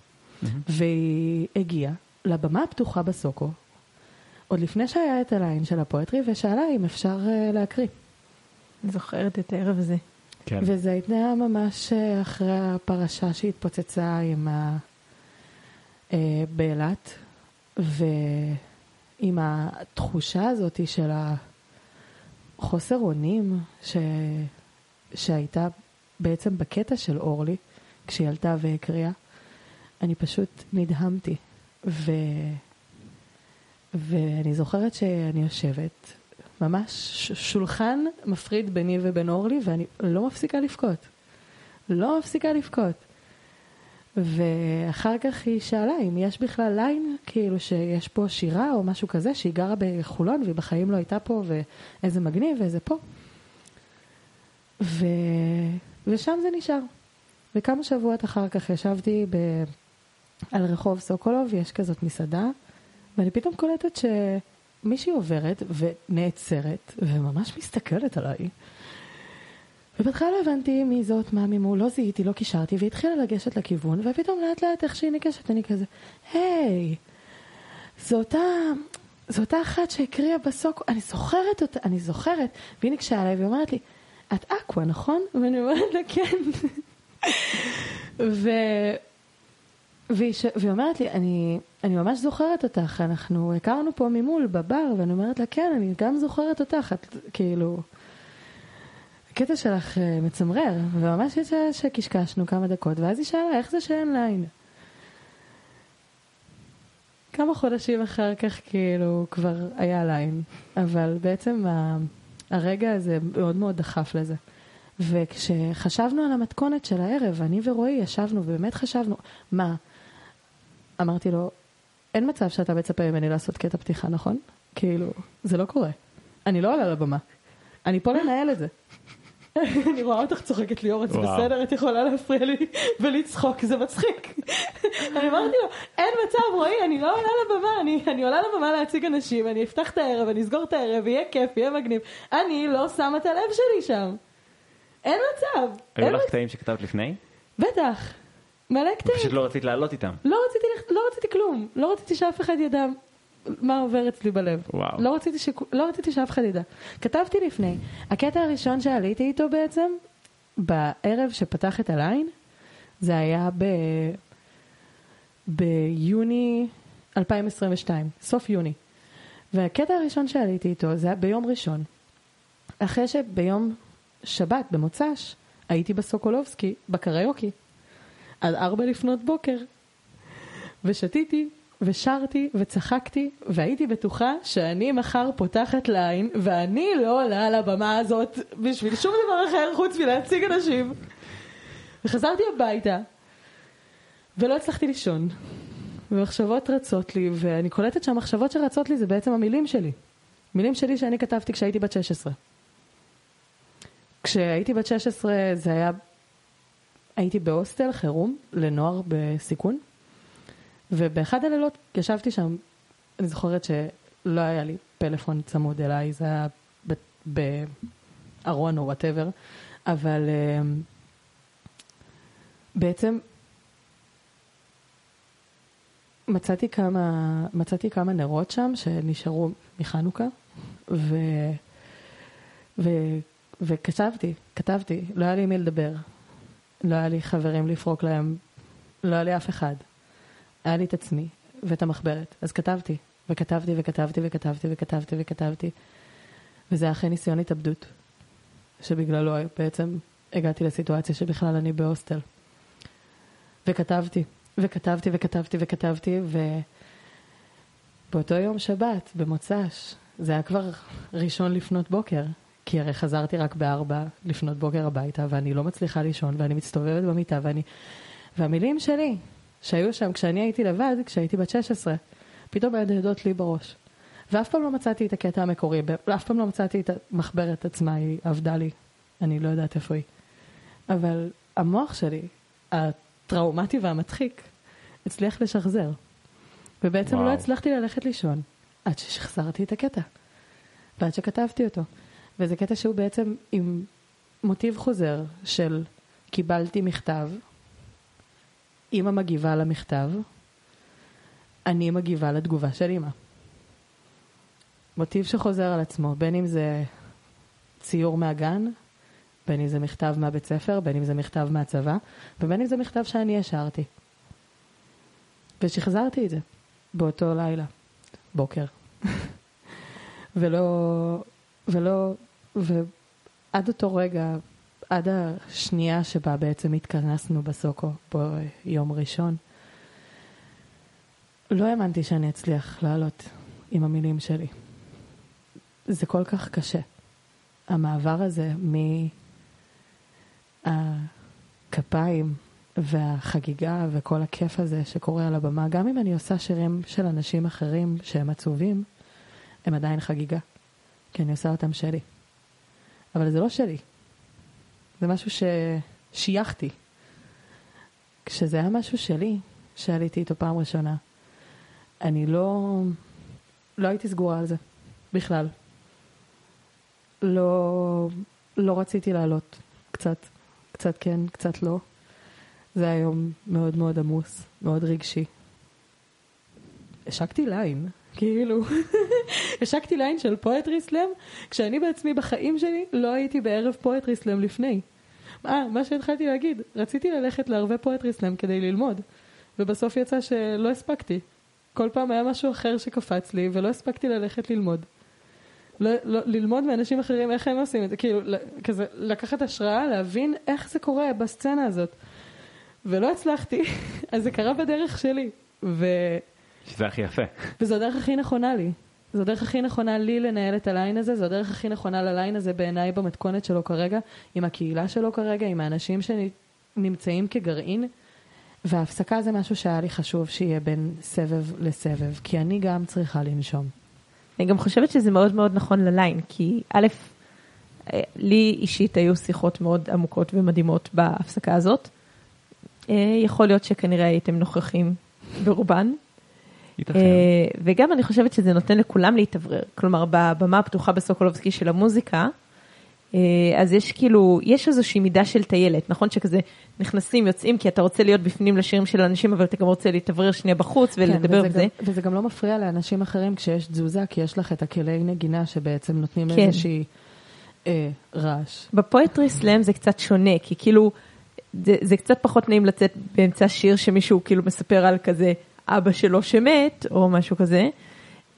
[SPEAKER 1] והיא הגיעה לבמה הפתוחה בסוקו, עוד לפני שהיה את הליין של הפואטרי, ושאלה אם אפשר uh, להקריא.
[SPEAKER 3] זוכרת את הערב הזה.
[SPEAKER 2] כן.
[SPEAKER 1] וזה התנהל ממש אה, אחרי הפרשה שהתפוצצה עם ה... אה, באילת, ועם התחושה הזאת של החוסר אונים ש... שהייתה בעצם בקטע של אורלי, כשהיא עלתה והקריאה, אני פשוט נדהמתי. ו... ואני זוכרת שאני יושבת, ממש שולחן מפריד ביני ובין אורלי, ואני לא מפסיקה לבכות. לא מפסיקה לבכות. ואחר כך היא שאלה אם יש בכלל ליין, כאילו שיש פה שירה או משהו כזה, שהיא גרה בחולון והיא בחיים לא הייתה פה, ואיזה מגניב ואיזה פה. ו... ושם זה נשאר. וכמה שבועות אחר כך ישבתי ב... על רחוב סוקולוב, יש כזאת מסעדה, ואני פתאום קולטת שמישהי עוברת ונעצרת, וממש מסתכלת עליי. ובהתחלה לא הבנתי מי זאת, מה ממול, לא זיהיתי, לא קישרתי, והתחילה לגשת לכיוון, ופתאום לאט לאט איך שהיא ניגשת, אני כזה, היי, זו אותה, זו אותה אחת שהקריאה בסוק, אני זוכרת אותה, אני זוכרת, והיא ניגשה אליי ואומרת לי, את אקווה, נכון? ואני אומרת לה, כן. ו... והיא, ש... והיא אומרת לי, אני, אני ממש זוכרת אותך, אנחנו הכרנו פה ממול בבר, ואני אומרת לה, כן, אני גם זוכרת אותך, את כאילו... הקטע שלך אה, מצמרר, וממש יצא שקשקשנו כמה דקות, ואז היא שאלה, איך זה שאין ליין? כמה חודשים אחר כך כאילו כבר היה ליין, אבל בעצם. הרגע הזה מאוד מאוד דחף לזה. וכשחשבנו על המתכונת של הערב, אני ורועי ישבנו ובאמת חשבנו, מה? אמרתי לו, אין מצב שאתה מצפה ממני לעשות קטע פתיחה, נכון? כאילו, זה לא קורה. אני לא עולה לבמה. אני פה לנהל את זה. אני רואה אותך צוחקת ליאור, את. בסדר, את יכולה להפריע לי ולצחוק, זה מצחיק. אני אמרתי לו, אין מצב, רועי, אני לא עולה לבמה, אני, אני עולה לבמה להציג אנשים, אני אפתח את הערב, אני אסגור את הערב, יהיה כיף, יהיה מגניב. אני לא שמה את הלב שלי שם. אין מצב.
[SPEAKER 2] היו לך. קטעים שכתבת לפני?
[SPEAKER 1] בטח. מלא קטעים.
[SPEAKER 2] פשוט לא רצית לעלות איתם.
[SPEAKER 1] לא רציתי, לא רציתי כלום, לא רציתי שאף אחד ידע מה עובר אצלי בלב.
[SPEAKER 2] וואו.
[SPEAKER 1] לא רציתי, ש... לא רציתי שאף אחד ידע. כתבתי לפני, הקטע הראשון שעליתי איתו בעצם, בערב שפתח את הליין, זה היה ב... ביוני 2022, סוף יוני. והקטע הראשון שעליתי איתו זה היה ביום ראשון. אחרי שביום שבת, במוצ"ש, הייתי בסוקולובסקי, בקריוקי. עד ארבע לפנות בוקר, ושתיתי, ושרתי, וצחקתי, והייתי בטוחה שאני מחר פותחת ליין, ואני לא עולה על הבמה הזאת בשביל שום דבר אחר חוץ מלהציג אנשים. וחזרתי הביתה, ולא הצלחתי לישון. ומחשבות רצות לי, ואני קולטת שהמחשבות שרצות לי זה בעצם המילים שלי. מילים שלי שאני כתבתי כשהייתי בת 16. כשהייתי בת 16 זה היה הייתי בהוסטל חירום לנוער בסיכון, ובאחד הלילות ישבתי שם, אני זוכרת שלא היה לי פלאפון צמוד אליי, זה היה בארון או whatever, אבל אה, בעצם מצאתי כמה, מצאתי כמה נרות שם שנשארו מחנוכה, ו... ו... וכתבתי, כתבתי, לא היה לי עם מי לדבר. לא היה לי חברים לפרוק להם, לא היה לי אף אחד. היה לי את עצמי ואת המחברת. אז כתבתי, וכתבתי וכתבתי וכתבתי וכתבתי וכתבתי. וזה היה אחרי ניסיון התאבדות, שבגללו בעצם הגעתי לסיטואציה שבכלל אני בהוסטל. וכתבתי, וכתבתי וכתבתי וכתבתי, ובאותו יום שבת, במוצ"ש, זה היה כבר ראשון לפנות בוקר, כי הרי חזרתי רק בארבע לפנות בוקר הביתה, ואני לא מצליחה לישון, ואני מסתובבת במיטה, ואני... והמילים שלי, שהיו שם כשאני הייתי לבד, כשהייתי בת 16, פתאום מהדהדות לי בראש. ואף פעם לא מצאתי את הקטע המקורי, אף פעם לא מצאתי את המחברת עצמה, היא עבדה לי, אני לא יודעת איפה היא. אבל המוח שלי, הטראומטי והמצחיק, הצליח לשחזר. ובעצם
[SPEAKER 2] וואו.
[SPEAKER 1] לא הצלחתי ללכת לישון, עד ששחזרתי את הקטע. ועד שכתבתי אותו. וזה קטע שהוא בעצם עם מוטיב חוזר של קיבלתי מכתב, אימא מגיבה למכתב, אני מגיבה לתגובה של אימא. מוטיב שחוזר על עצמו, בין אם זה ציור מהגן, בין אם זה מכתב מהבית ספר, בין אם זה מכתב מהצבא, ובין אם זה מכתב שאני השארתי. ושחזרתי את זה באותו לילה, בוקר. ולא, ולא, ועד אותו רגע, עד השנייה שבה בעצם התכנסנו בסוקו, ביום ראשון, לא האמנתי שאני אצליח לעלות עם המילים שלי. זה כל כך קשה. המעבר הזה מהכפיים והחגיגה וכל הכיף הזה שקורה על הבמה, גם אם אני עושה שירים של אנשים אחרים שהם עצובים, הם עדיין חגיגה. כי אני עושה אותם שלי. אבל זה לא שלי. זה משהו ששייכתי. כשזה היה משהו שלי, שעליתי איתו פעם ראשונה, אני לא, לא הייתי סגורה על זה, בכלל. לא, לא רציתי לעלות. קצת, קצת כן, קצת לא. זה היה יום מאוד מאוד עמוס, מאוד רגשי. השקתי ליין, כאילו. השקתי ליין של poetry slam, כשאני בעצמי בחיים שלי לא הייתי בערב poetry slam לפני. אה, מה שהתחלתי להגיד, רציתי ללכת לערבי poetry slam כדי ללמוד, ובסוף יצא שלא הספקתי. כל פעם היה משהו אחר שקפץ לי, ולא הספקתי ללכת ללמוד. לא, לא, ללמוד מאנשים אחרים איך הם עושים את זה, כאילו, כזה, לקחת השראה, להבין איך זה קורה בסצנה הזאת. ולא הצלחתי, אז זה קרה בדרך שלי. ו...
[SPEAKER 2] שזה הכי יפה.
[SPEAKER 1] וזו הדרך הכי נכונה לי. זו הדרך הכי נכונה לי לנהל את הליין הזה, זו הדרך הכי נכונה לליין הזה בעיניי במתכונת שלו כרגע, עם הקהילה שלו כרגע, עם האנשים שנמצאים כגרעין. וההפסקה זה משהו שהיה לי חשוב שיהיה בין סבב לסבב, כי אני גם צריכה לנשום.
[SPEAKER 3] אני גם חושבת שזה מאוד מאוד נכון לליין, כי א', אה, לי אישית היו שיחות מאוד עמוקות ומדהימות בהפסקה הזאת. אה, יכול להיות שכנראה הייתם נוכחים ברובן. אה, וגם אני חושבת שזה נותן לכולם להתאוורר. כלומר, בבמה הפתוחה בסוקולובסקי של המוזיקה, אה, אז יש כאילו, יש איזושהי מידה של טיילת, נכון? שכזה נכנסים, יוצאים, כי אתה רוצה להיות בפנים לשירים של אנשים, אבל אתה גם רוצה להתאוורר שנייה בחוץ ולדבר
[SPEAKER 1] כן,
[SPEAKER 3] וזה.
[SPEAKER 1] גם, וזה גם לא מפריע לאנשים אחרים כשיש תזוזה, כי יש לך את הכלי נגינה שבעצם נותנים
[SPEAKER 3] כן.
[SPEAKER 1] איזושהי אה, רעש.
[SPEAKER 3] בפואטרי סלאם זה קצת שונה, כי כאילו, זה, זה קצת פחות נעים לצאת באמצע שיר שמישהו כאילו מספר על כזה אבא שלו שמת, או משהו כזה.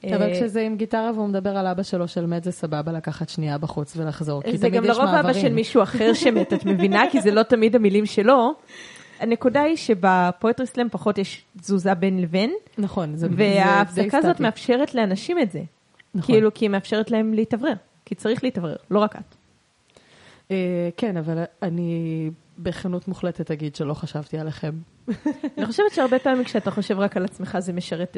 [SPEAKER 1] אבל
[SPEAKER 3] אה,
[SPEAKER 1] כשזה עם גיטרה והוא מדבר על אבא שלו של מת, זה סבבה לקחת שנייה בחוץ ולחזור, כי
[SPEAKER 3] זה
[SPEAKER 1] תמיד
[SPEAKER 3] גם
[SPEAKER 1] יש
[SPEAKER 3] לרוב אבא
[SPEAKER 1] מעברים.
[SPEAKER 3] של מישהו אחר שמת, את מבינה? כי זה לא תמיד המילים שלו. הנקודה היא שבפואטרי סלאם פחות יש תזוזה בין לבין,
[SPEAKER 1] נכון, זה זה די
[SPEAKER 3] וההפסקה הזאת
[SPEAKER 1] סטטי.
[SPEAKER 3] מאפשרת לאנשים את זה.
[SPEAKER 1] נכון.
[SPEAKER 3] כאילו, כי היא מאפשרת להם להתאוורר. כי צריך להתאוורר, לא רק את.
[SPEAKER 1] אה, כן, אבל אני בכנות מוחלטת אגיד שלא חשבתי עליכם.
[SPEAKER 3] אני חושבת שהרבה פעמים כשאתה חושב רק על עצמך זה משרת,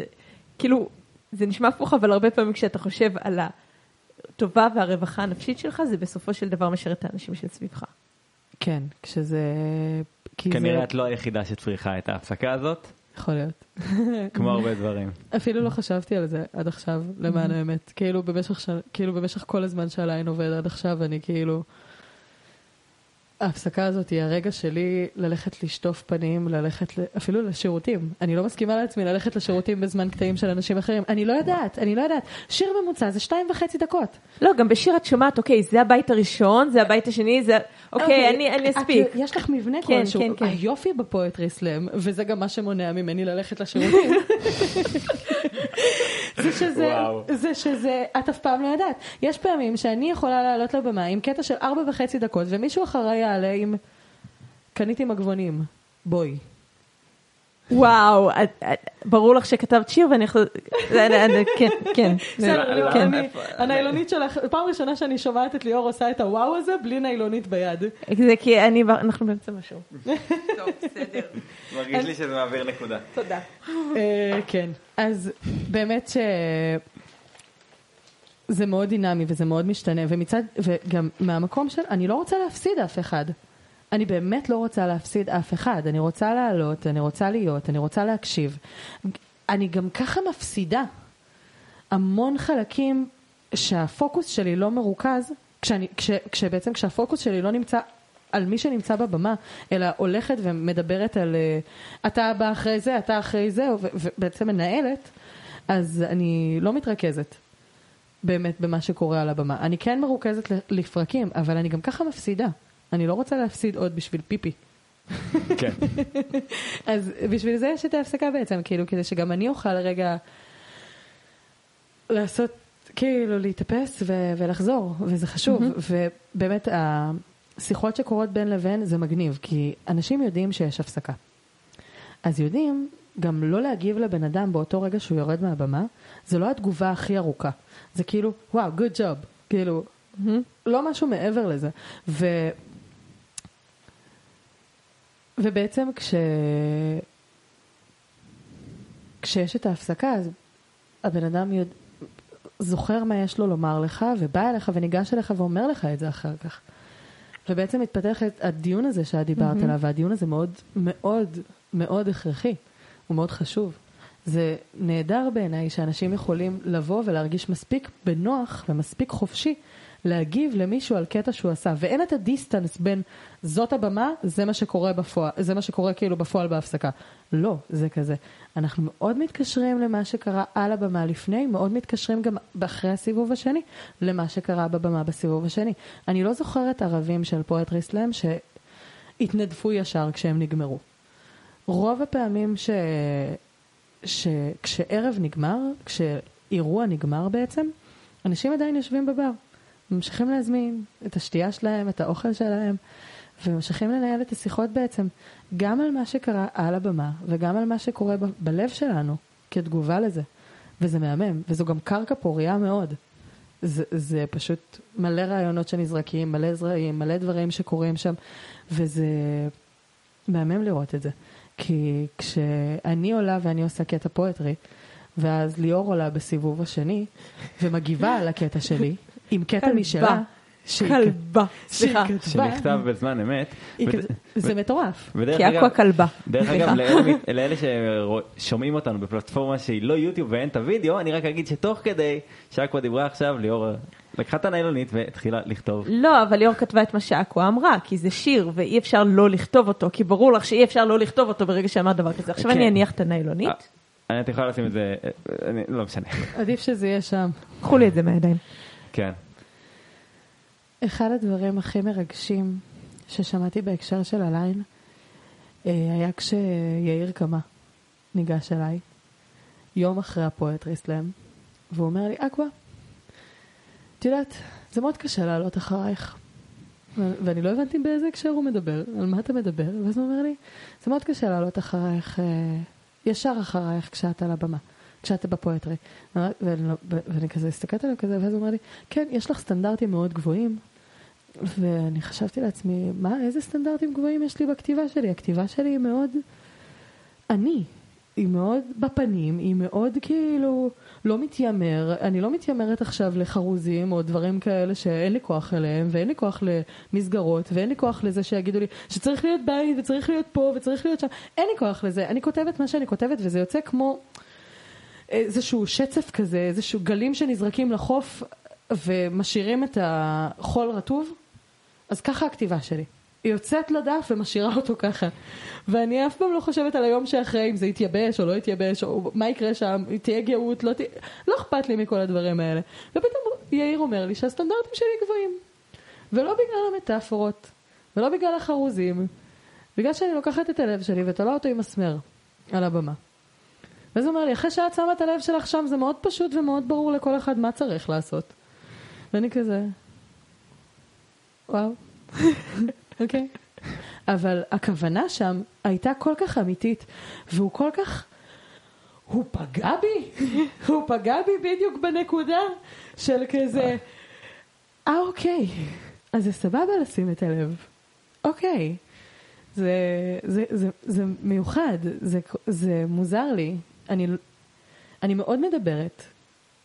[SPEAKER 3] כאילו, זה נשמע הפוך, אבל הרבה פעמים כשאתה חושב על הטובה והרווחה הנפשית שלך, זה בסופו של דבר משרת את האנשים שסביבך.
[SPEAKER 1] כן, כשזה... כי זה
[SPEAKER 2] כנראה את לא היחידה שצריכה את ההפסקה הזאת,
[SPEAKER 1] יכול להיות.
[SPEAKER 2] כמו הרבה דברים.
[SPEAKER 1] אפילו לא חשבתי על זה עד עכשיו, למען האמת. כאילו במשך, ש... כאילו במשך כל הזמן שהליין עובד עד עכשיו, אני כאילו... ההפסקה הזאת היא הרגע שלי ללכת לשטוף פנים, ללכת ל... אפילו לשירותים. אני לא מסכימה לעצמי ללכת לשירותים בזמן קטעים של אנשים אחרים. אני לא יודעת, אני לא יודעת. שיר ממוצע זה שתיים וחצי דקות.
[SPEAKER 3] לא, גם בשיר את שומעת, אוקיי, זה הבית הראשון, זה הבית השני, זה... אוקיי, אני, אני
[SPEAKER 1] את-
[SPEAKER 3] אספיק.
[SPEAKER 1] יש לך מבנה
[SPEAKER 3] כן,
[SPEAKER 1] כלשהו.
[SPEAKER 3] כן, כן.
[SPEAKER 1] היופי בפואטרי סלאם, וזה גם מה שמונע ממני ללכת לשירותים. זה שזה,
[SPEAKER 2] וואו.
[SPEAKER 1] זה שזה, את אף פעם לא יודעת. יש פעמים שאני יכולה לעלות לבמה עם קטע של ארבע וחצי דקות, ומישהו אחריי יעלה עם קניתי מגבונים. בואי.
[SPEAKER 3] וואו, ברור לך שכתבת שיר ואני יכול... זה- זה- זה- כן, כן.
[SPEAKER 1] בסדר,
[SPEAKER 2] לא, איפה-
[SPEAKER 1] הניילונית שלך, פעם ראשונה שאני שומעת את ליאור עושה את הוואו הזה בלי ניילונית ביד.
[SPEAKER 3] זה כי אני, אנחנו באמצע משהו. טוב, בסדר.
[SPEAKER 2] מרגיש לי שזה מעביר נקודה.
[SPEAKER 3] תודה.
[SPEAKER 1] אה, כן, אז באמת ש... זה מאוד דינמי וזה מאוד משתנה, ומצד, וגם מהמקום של, אני לא רוצה להפסיד אף אחד. אני באמת לא רוצה להפסיד אף אחד. אני רוצה לעלות, אני רוצה להיות, אני רוצה להקשיב. אני גם ככה מפסידה המון חלקים שהפוקוס שלי לא מרוכז, כשאני, כש, כשבעצם כשהפוקוס שלי לא נמצא על מי שנמצא בבמה, אלא הולכת ומדברת על אה, אתה בא אחרי זה, אתה אחרי זה, ובעצם מנהלת, אז אני לא מתרכזת באמת במה שקורה על הבמה. אני כן מרוכזת לפרקים, אבל אני גם ככה מפסידה. אני לא רוצה להפסיד עוד בשביל פיפי.
[SPEAKER 2] כן.
[SPEAKER 1] אז בשביל זה יש את ההפסקה בעצם, כאילו, כדי שגם אני אוכל רגע לעשות, כאילו, להתאפס ו- ולחזור, וזה חשוב. ובאמת, השיחות שקורות בין לבין זה מגניב, כי אנשים יודעים שיש הפסקה. אז יודעים גם לא להגיב לבן אדם באותו רגע שהוא יורד מהבמה, זה לא התגובה הכי ארוכה. זה כאילו, וואו, good job. כאילו, לא משהו מעבר לזה. ו... ובעצם כש... כשיש את ההפסקה, אז הבן אדם יודע... זוכר מה יש לו לומר לך, ובא אליך וניגש אליך ואומר לך את זה אחר כך. ובעצם מתפתח את הדיון הזה שאת דיברת עליו, והדיון הזה מאוד מאוד מאוד הכרחי, הוא מאוד חשוב. זה נהדר בעיניי שאנשים יכולים לבוא ולהרגיש מספיק בנוח ומספיק חופשי להגיב למישהו על קטע שהוא עשה, ואין את ה distance בין זאת הבמה, זה מה שקורה בפועל, זה מה שקורה כאילו בפועל בהפסקה. לא, זה כזה. אנחנו מאוד מתקשרים למה שקרה על הבמה לפני, מאוד מתקשרים גם אחרי הסיבוב השני למה שקרה בבמה בסיבוב השני. אני לא זוכרת ערבים של poetry slam שהתנדפו ישר כשהם נגמרו. רוב הפעמים ש... שכשערב נגמר, כשאירוע נגמר בעצם, אנשים עדיין יושבים בבר. ממשיכים להזמין את השתייה שלהם, את האוכל שלהם, וממשיכים לנהל את השיחות בעצם, גם על מה שקרה על הבמה, וגם על מה שקורה ב- בלב שלנו, כתגובה לזה. וזה מהמם, וזו גם קרקע פוריה מאוד. זה, זה פשוט מלא רעיונות שנזרקים, מלא זרעים, מלא דברים שקורים שם, וזה מהמם לראות את זה. כי כשאני עולה ואני עושה קטע פואטרי, ואז ליאור עולה בסיבוב השני, ומגיבה על הקטע שלי, עם קטע. משלה, שהיא
[SPEAKER 3] כלבה. סליחה.
[SPEAKER 2] שנכתב בזמן אמת.
[SPEAKER 1] זה מטורף.
[SPEAKER 3] כי אקווה כלבה.
[SPEAKER 2] דרך. אגב, לאלה ששומעים אותנו בפלטפורמה שהיא לא יוטיוב ואין את הוידאו, אני רק אגיד שתוך כדי שאקווה דיברה עכשיו, ליאור לקחה את הניילונית והתחילה לכתוב.
[SPEAKER 3] לא, אבל ליאור כתבה את מה שאקווה אמרה, כי זה שיר ואי אפשר לא לכתוב אותו, כי ברור לך שאי אפשר לא לכתוב אותו ברגע שאמרת דבר כזה. עכשיו
[SPEAKER 2] כן.
[SPEAKER 3] אני אניח את הניילונית,
[SPEAKER 2] אה, את יכולה לשים את זה, אה, אני- לא משנה.
[SPEAKER 1] עדיף שזה יהיה שם.
[SPEAKER 3] קחו לי את זה מהידיים.
[SPEAKER 2] כן.
[SPEAKER 1] אחד הדברים הכי מרגשים ששמעתי בהקשר של הליין אה, היה כשיאיר קמה ניגש אליי, יום אחרי הפואטרי סלאם, והוא אומר לי, אקווה, את יודעת, זה מאוד קשה לעלות אחרייך. ואני לא הבנתי באיזה הקשר הוא מדבר, על מה אתה מדבר, ואז הוא אומר לי, זה מאוד קשה לעלות אחרייך, אה, ישר אחרייך כשאת על הבמה, כשאת בפואטרי. ואני, לא, ואני כזה הסתכלת עליו כזה, ואז הוא אומר לי, כן, יש לך סטנדרטים מאוד גבוהים. ואני חשבתי לעצמי, מה, איזה סטנדרטים גבוהים יש לי בכתיבה שלי? הכתיבה שלי היא מאוד אני. היא מאוד בפנים, היא מאוד כאילו לא מתיימר, אני לא מתיימרת עכשיו לחרוזים או דברים כאלה שאין לי כוח אליהם, ואין לי כוח למסגרות, ואין לי כוח לזה שיגידו לי שצריך להיות בית, וצריך להיות פה, וצריך להיות שם, אין לי כוח לזה. אני כותבת מה שאני כותבת, וזה יוצא כמו איזשהו שצף כזה, איזשהו גלים שנזרקים לחוף ומשאירים את החול רטוב, אז ככה הכתיבה שלי. יוצאת לדף ומשאירה אותו ככה. ואני אף פעם לא חושבת על היום שאחרי, אם זה יתייבש או לא יתייבש, או מה יקרה שם, תהיה גאות, לא תהיה... לא אכפת לי מכל הדברים האלה. ופתאום יאיר אומר לי שהסטנדרטים שלי גבוהים. ולא בגלל המטאפורות, ולא בגלל החרוזים, בגלל שאני לוקחת את הלב שלי ותולה אותו עם מסמר על הבמה. ואז הוא אומר לי, אחרי שאת שמה את הלב שלך שם, זה מאוד פשוט ומאוד ברור לכל אחד מה צריך לעשות. ואני כזה, וואו, אוקיי. אבל הכוונה שם הייתה כל כך אמיתית, והוא כל כך... הוא פגע בי, הוא פגע בי בדיוק בנקודה של כזה, אה אוקיי, אז זה סבבה לשים את הלב, אוקיי. זה, זה, זה, זה מיוחד, זה, זה מוזר לי. אני, אני מאוד מדברת.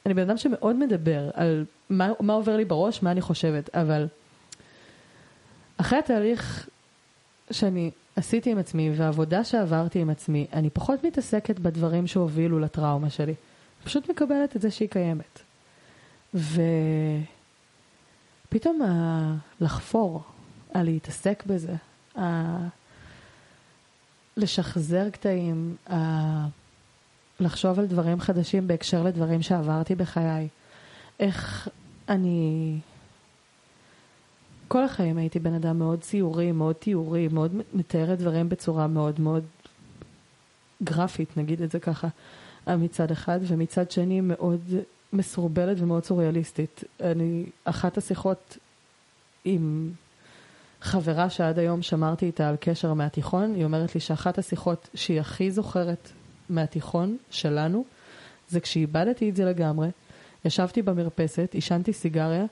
[SPEAKER 1] אני בן אדם שמאוד מדבר על מה, מה עובר לי בראש, מה אני חושבת, אבל אחרי התהליך שאני עשיתי עם עצמי והעבודה שעברתי עם עצמי, אני פחות מתעסקת בדברים שהובילו לטראומה שלי. פשוט מקבלת את זה שהיא קיימת. ופתאום ה... לחפור, הלהתעסק בזה, ה... לשחזר קטעים, ה... לחשוב על דברים חדשים בהקשר לדברים שעברתי בחיי. איך אני... כל החיים הייתי בן אדם מאוד ציורי, מאוד תיאורי, מאוד מתארת דברים בצורה מאוד מאוד גרפית, נגיד את זה ככה, מצד אחד, ומצד שני מאוד מסורבלת ומאוד סוריאליסטית. אני, אחת השיחות עם חברה שעד היום שמרתי איתה על קשר מהתיכון, היא אומרת לי שאחת השיחות שהיא הכי זוכרת מהתיכון שלנו, זה כשאיבדתי את זה לגמרי, ישבתי במרפסת, עישנתי סיגריה,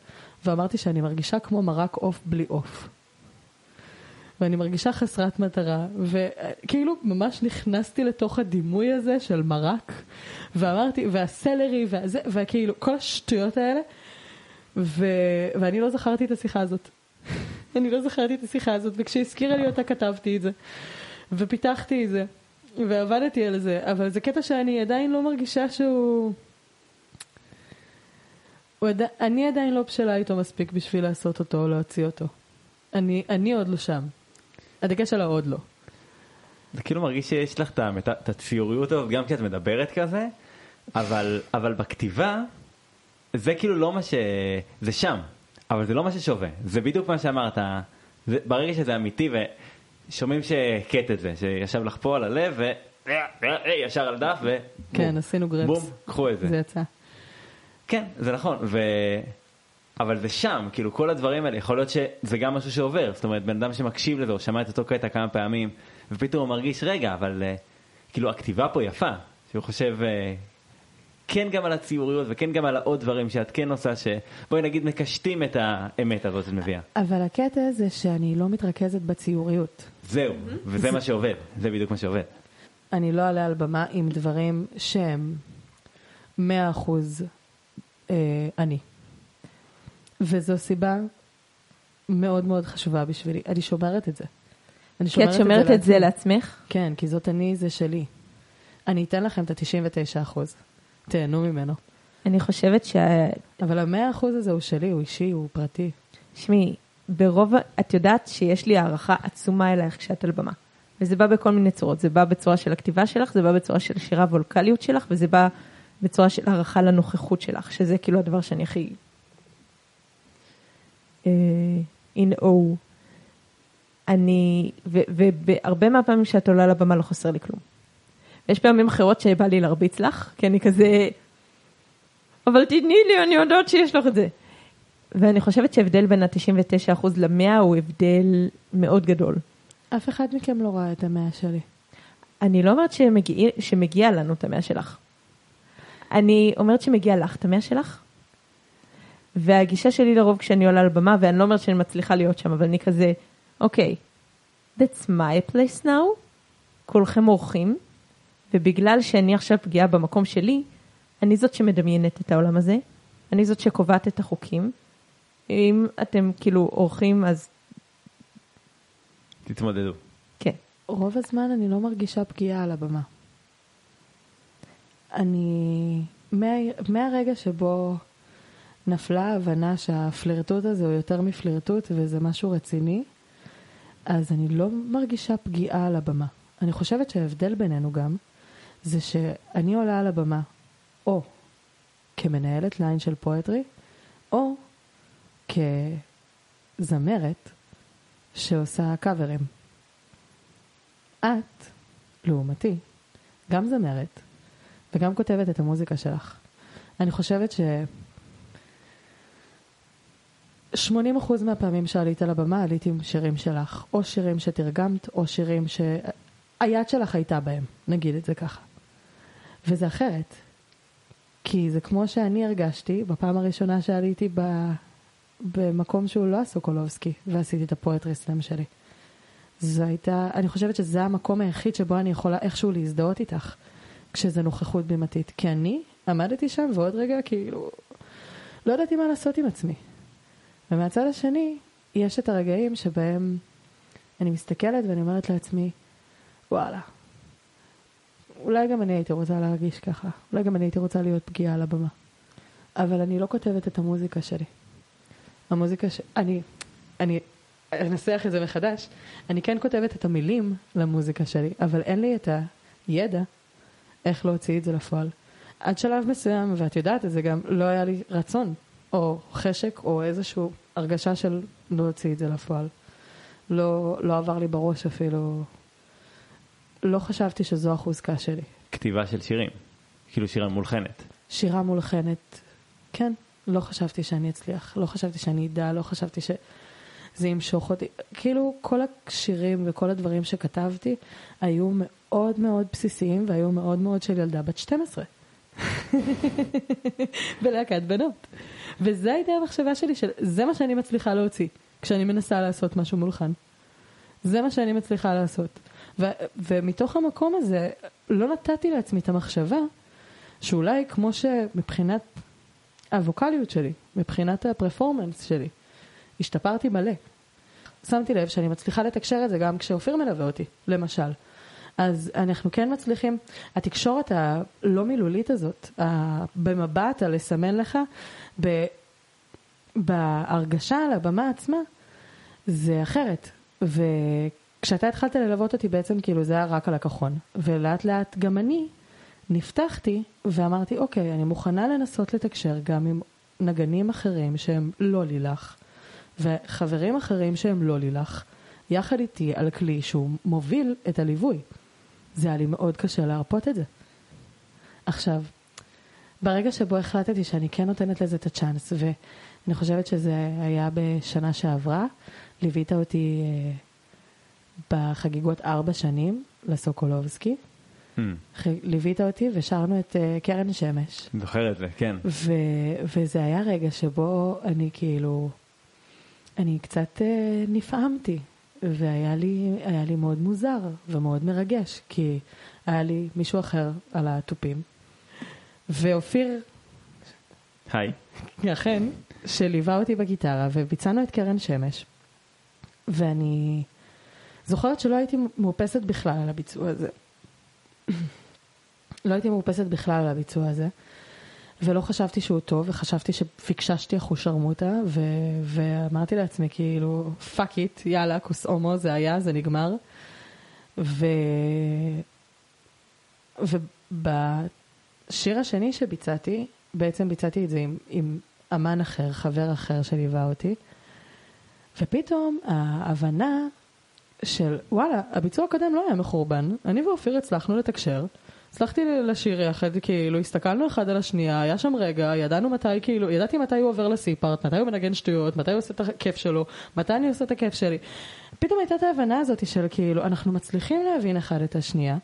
[SPEAKER 1] ואמרתי שאני מרגישה כמו מרק עוף בלי עוף. ואני מרגישה חסרת מטרה, וכאילו ממש נכנסתי לתוך הדימוי הזה של מרק, ואמרתי, והסלרי, והזה, וכאילו כל השטויות האלה, ו... ואני לא זכרתי את השיחה הזאת. אני לא זכרתי את השיחה הזאת, וכשהזכירה לי אותה כתבתי את זה, ופיתחתי את זה, ועבדתי על זה, אבל זה קטע שאני עדיין לא מרגישה שהוא... עדי... אני עדיין לא בשלה איתו מספיק בשביל לעשות אותו או להוציא אותו. אני, אני עוד לא שם. הדגש על העוד לא.
[SPEAKER 2] זה כאילו מרגיש שיש לך את הציוריות הזאת גם כשאת מדברת כזה, אבל, אבל בכתיבה זה כאילו לא מה ש... זה שם, אבל זה לא מה ששווה. זה בדיוק מה שאמרת. זה, ברגע שזה אמיתי ושומעים שהכית את זה, שישב לך פה על הלב ו... ישר על דף ו...
[SPEAKER 1] כן. עשינו גרפס.
[SPEAKER 2] בום, קחו את זה.
[SPEAKER 1] זה יצא.
[SPEAKER 2] כן, זה נכון, ו... אבל זה שם, כאילו כל הדברים האלה, יכול להיות שזה גם משהו שעובר, זאת אומרת, בן אדם שמקשיב לזה, או שמע את אותו קטע כמה פעמים, ופתאום הוא מרגיש, רגע, אבל uh, כאילו הכתיבה פה יפה, שהוא חושב uh, כן גם על הציוריות וכן גם על העוד דברים שאת כן עושה, שבואי נגיד מקשטים את האמת הזאת שאת מביאה.
[SPEAKER 1] אבל הקטע זה שאני לא מתרכזת בציוריות.
[SPEAKER 2] זהו, וזה מה שעובד, זה בדיוק מה שעובד.
[SPEAKER 1] אני לא אעלה על במה עם דברים שהם מאה אחוז אה, אני. וזו סיבה מאוד מאוד חשובה בשבילי. אני שומרת את זה. אני
[SPEAKER 3] כי את שומרת את זה לעצמך?
[SPEAKER 1] כן, כי זאת אני, זה שלי. אני אתן לכם את ה-99 אחוז. תהנו ממנו.
[SPEAKER 3] אני חושבת ש...
[SPEAKER 1] אבל המאה אחוז הזה הוא שלי, הוא אישי, הוא פרטי.
[SPEAKER 3] שמי, ברוב, את יודעת שיש לי הערכה עצומה אלייך כשאת על במה. וזה בא בכל מיני צורות, זה בא בצורה של הכתיבה שלך, זה בא בצורה של שירה וולקליות שלך, וזה בא בצורה של הערכה לנוכחות שלך, שזה כאילו הדבר שאני הכי... אה, in O. אני, ובהרבה מהפעמים שאת עולה לבמה לא חסר לי כלום. יש פעמים אחרות שבא לי להרביץ לך, כי אני כזה, אבל תתני לי, אני יודעת שיש לך את זה. ואני חושבת שההבדל בין ה-99% ל-100 הוא הבדל מאוד גדול.
[SPEAKER 1] אף אחד מכם לא ראה את המאה שלי.
[SPEAKER 3] אני לא אומרת שמגיע, שמגיע לנו את המאה שלך. אני אומרת שמגיע לך את המאה שלך. והגישה שלי לרוב כשאני עולה על במה, ואני לא אומרת שאני מצליחה להיות שם, אבל אני כזה, אוקיי, okay, that's my place now, כולכם אורחים, ובגלל שאני עכשיו פגיעה במקום שלי, אני זאת שמדמיינת את העולם הזה, אני זאת שקובעת את החוקים. אם אתם כאילו אורחים, אז...
[SPEAKER 2] תתמודדו.
[SPEAKER 3] כן.
[SPEAKER 1] רוב הזמן אני לא מרגישה פגיעה על הבמה. אני... מה... מהרגע שבו נפלה ההבנה שהפלירטוט הזה הוא יותר מפלירטוט וזה משהו רציני, אז אני לא מרגישה פגיעה על הבמה. אני חושבת שההבדל בינינו גם, זה שאני עולה על הבמה, או כמנהלת ליין של פואטרי, או כזמרת שעושה קאברים. את, לעומתי, גם זמרת וגם כותבת את המוזיקה שלך. אני חושבת ש... 80% מהפעמים שעלית על הבמה עליתי עם שירים שלך, או שירים שתרגמת, או שירים שהיד שלך הייתה בהם, נגיד את זה ככה. וזה אחרת. כי זה כמו שאני הרגשתי בפעם הראשונה שעליתי ב... במקום שהוא לא הסוקולובסקי, ועשיתי את הפואטרי סלאם שלי. זו הייתה, אני חושבת שזה המקום היחיד שבו אני יכולה איכשהו להזדהות איתך, כשזה נוכחות בימתית. כי אני עמדתי שם ועוד רגע כאילו, לא ידעתי מה לעשות עם עצמי. ומהצד השני, יש את הרגעים שבהם אני מסתכלת ואני אומרת לעצמי, וואלה, אולי גם אני הייתי רוצה להרגיש ככה, אולי גם אני הייתי רוצה להיות פגיעה על הבמה. אבל אני לא כותבת את המוזיקה שלי. המוזיקה ש... אני, אני אנסח את זה מחדש. אני כן כותבת את המילים למוזיקה שלי, אבל אין לי את הידע איך להוציא את זה לפועל. עד שלב מסוים, ואת יודעת את זה גם, לא היה לי רצון, או חשק, או איזושהי הרגשה של להוציא את זה לפועל. לא, לא עבר לי בראש אפילו, לא חשבתי שזו החוזקה שלי.
[SPEAKER 2] כתיבה של שירים, כאילו שירה מולחנת.
[SPEAKER 1] שירה מולחנת, כן. לא חשבתי שאני אצליח, לא חשבתי שאני אדע, לא חשבתי שזה ימשוך אותי. כאילו, כל השירים וכל הדברים שכתבתי היו מאוד מאוד בסיסיים והיו מאוד מאוד של ילדה בת 12. בלהקת בנות. וזו הייתה המחשבה שלי, של זה מה שאני מצליחה להוציא, כשאני מנסה לעשות משהו מולחן. זה מה שאני מצליחה לעשות. ו- ומתוך המקום הזה, לא נתתי לעצמי את המחשבה, שאולי כמו שמבחינת הווקאליות שלי, מבחינת הפרפורמנס שלי. השתפרתי מלא. שמתי לב שאני מצליחה לתקשר את זה גם כשאופיר מלווה אותי, למשל. אז אנחנו כן מצליחים, התקשורת הלא מילולית הזאת, במבט, הלסמן לך, בהרגשה על הבמה עצמה, זה אחרת. וכשאתה התחלת ללוות אותי בעצם כאילו זה היה רק על הכחון. ולאט לאט גם אני נפתחתי ואמרתי, אוקיי, אני מוכנה לנסות לתקשר גם עם נגנים אחרים שהם לא לילך, וחברים אחרים שהם לא לילך, יחד איתי על כלי שהוא מוביל את הליווי. זה היה לי מאוד קשה להרפות את זה. עכשיו, ברגע שבו החלטתי שאני כן נותנת לזה את הצ'אנס, ואני חושבת שזה היה בשנה שעברה, ליווית אותי אה, בחגיגות ארבע שנים לסוקולובסקי. Hmm. ליווית אותי ושרנו את uh, קרן שמש.
[SPEAKER 2] זוכר את זה, כן.
[SPEAKER 1] ו- וזה היה רגע שבו אני כאילו, אני קצת uh, נפעמתי, והיה לי, לי מאוד מוזר ומאוד מרגש, כי היה לי מישהו אחר על התופים, ואופיר,
[SPEAKER 2] היי,
[SPEAKER 1] אכן, שליווה אותי בגיטרה, וביצענו את קרן שמש, ואני זוכרת שלא הייתי מאופסת בכלל על הביצוע הזה. לא הייתי מאופסת בכלל על הביצוע הזה, ולא חשבתי שהוא טוב, וחשבתי שפיקששתי אחושרמוטה, ו- ואמרתי לעצמי כאילו, fuck it, יאללה, כוס אמו, זה היה, זה נגמר. ו... ובשיר השני שביצעתי, בעצם ביצעתי את זה עם, עם אמן אחר, חבר אחר שליווה אותי, ופתאום ההבנה של וואלה, הביצוע הקודם לא היה מחורבן, אני ואופיר הצלחנו לתקשר, הצלחתי לשיר יחד, כאילו הסתכלנו אחד על השנייה, היה שם רגע, ידענו מתי, כאילו, ידעתי מתי הוא עובר לסי-פארט, מתי הוא מנגן שטויות, מתי הוא עושה את הכיף שלו, מתי אני עושה את הכיף שלי. פתאום הייתה את ההבנה הזאת של כאילו, אנחנו מצליחים להבין אחד את השנייה,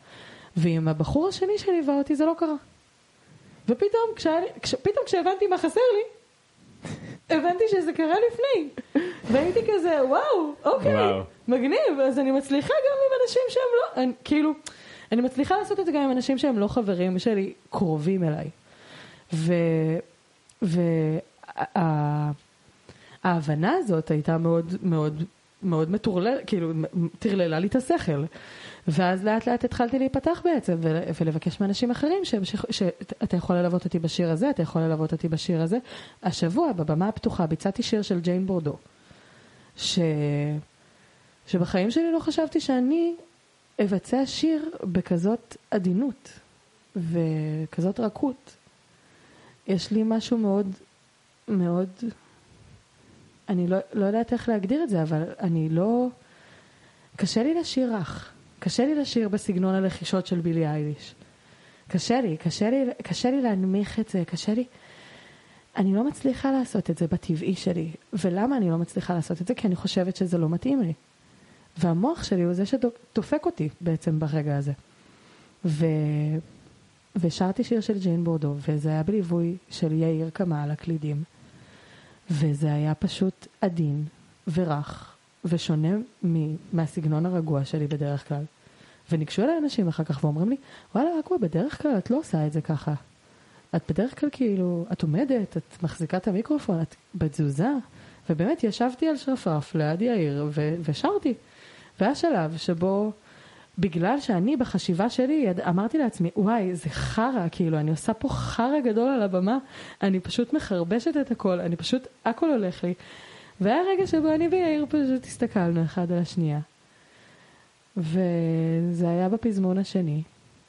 [SPEAKER 1] ועם הבחור השני שליווה אותי זה לא קרה. ופתאום, כשה, כש, פתאום כשהבנתי מה חסר לי, הבנתי שזה קרה לפני. והייתי כזה, וואו, אוקיי,
[SPEAKER 2] וואו.
[SPEAKER 1] מגניב, אז אני מצליחה גם עם אנשים שהם לא, אני, כאילו, אני מצליחה לעשות את זה גם עם אנשים שהם לא חברים שלי, קרובים אליי. וההבנה הזאת הייתה מאוד מאוד מאוד מטורלל, כאילו, טרללה לי את השכל. ואז לאט לאט התחלתי להיפתח בעצם, ול- ולבקש מאנשים אחרים שאתה יכול ללוות אותי בשיר הזה, אתה יכול ללוות אותי בשיר הזה. השבוע, בבמה הפתוחה, ביצעתי שיר של ג'יין בורדו, ש... שבחיים שלי לא חשבתי שאני אבצע שיר בכזאת עדינות וכזאת רכות. יש לי משהו מאוד, מאוד, אני לא, לא יודעת איך להגדיר את זה, אבל אני לא, קשה לי לשיר רך. קשה לי לשיר בסגנון הלחישות של בילי אייליש. קשה לי, קשה לי, קשה לי להנמיך את זה, קשה לי... אני לא מצליחה לעשות את זה בטבעי שלי. ולמה אני לא מצליחה לעשות את זה? כי אני חושבת שזה לא מתאים לי. והמוח שלי הוא זה שדופק אותי בעצם ברגע הזה. ו... ושרתי שיר של ג'יין בורדו, וזה היה בליווי של יאיר קמה על הקלידים. וזה היה פשוט עדין ורך ושונה מ- מהסגנון הרגוע שלי בדרך כלל. וניגשו אליי אנשים אחר כך ואומרים לי, וואלה, אקווה, בדרך כלל את לא עושה את זה ככה. את בדרך כלל כאילו, את עומדת, את מחזיקה את המיקרופון, את בתזוזה. ובאמת ישבתי על שרפרף ליד יאיר ו- ושרתי. והיה שלב שבו, בגלל שאני בחשיבה שלי. אמרתי לעצמי, וואי, זה חרא, כאילו, אני עושה פה חרא גדול על הבמה, אני פשוט מחרבשת את הכל, אני פשוט, הכל הולך לי. והיה רגע שבו אני ויאיר פשוט הסתכלנו אחד על השנייה. וזה היה בפזמון השני,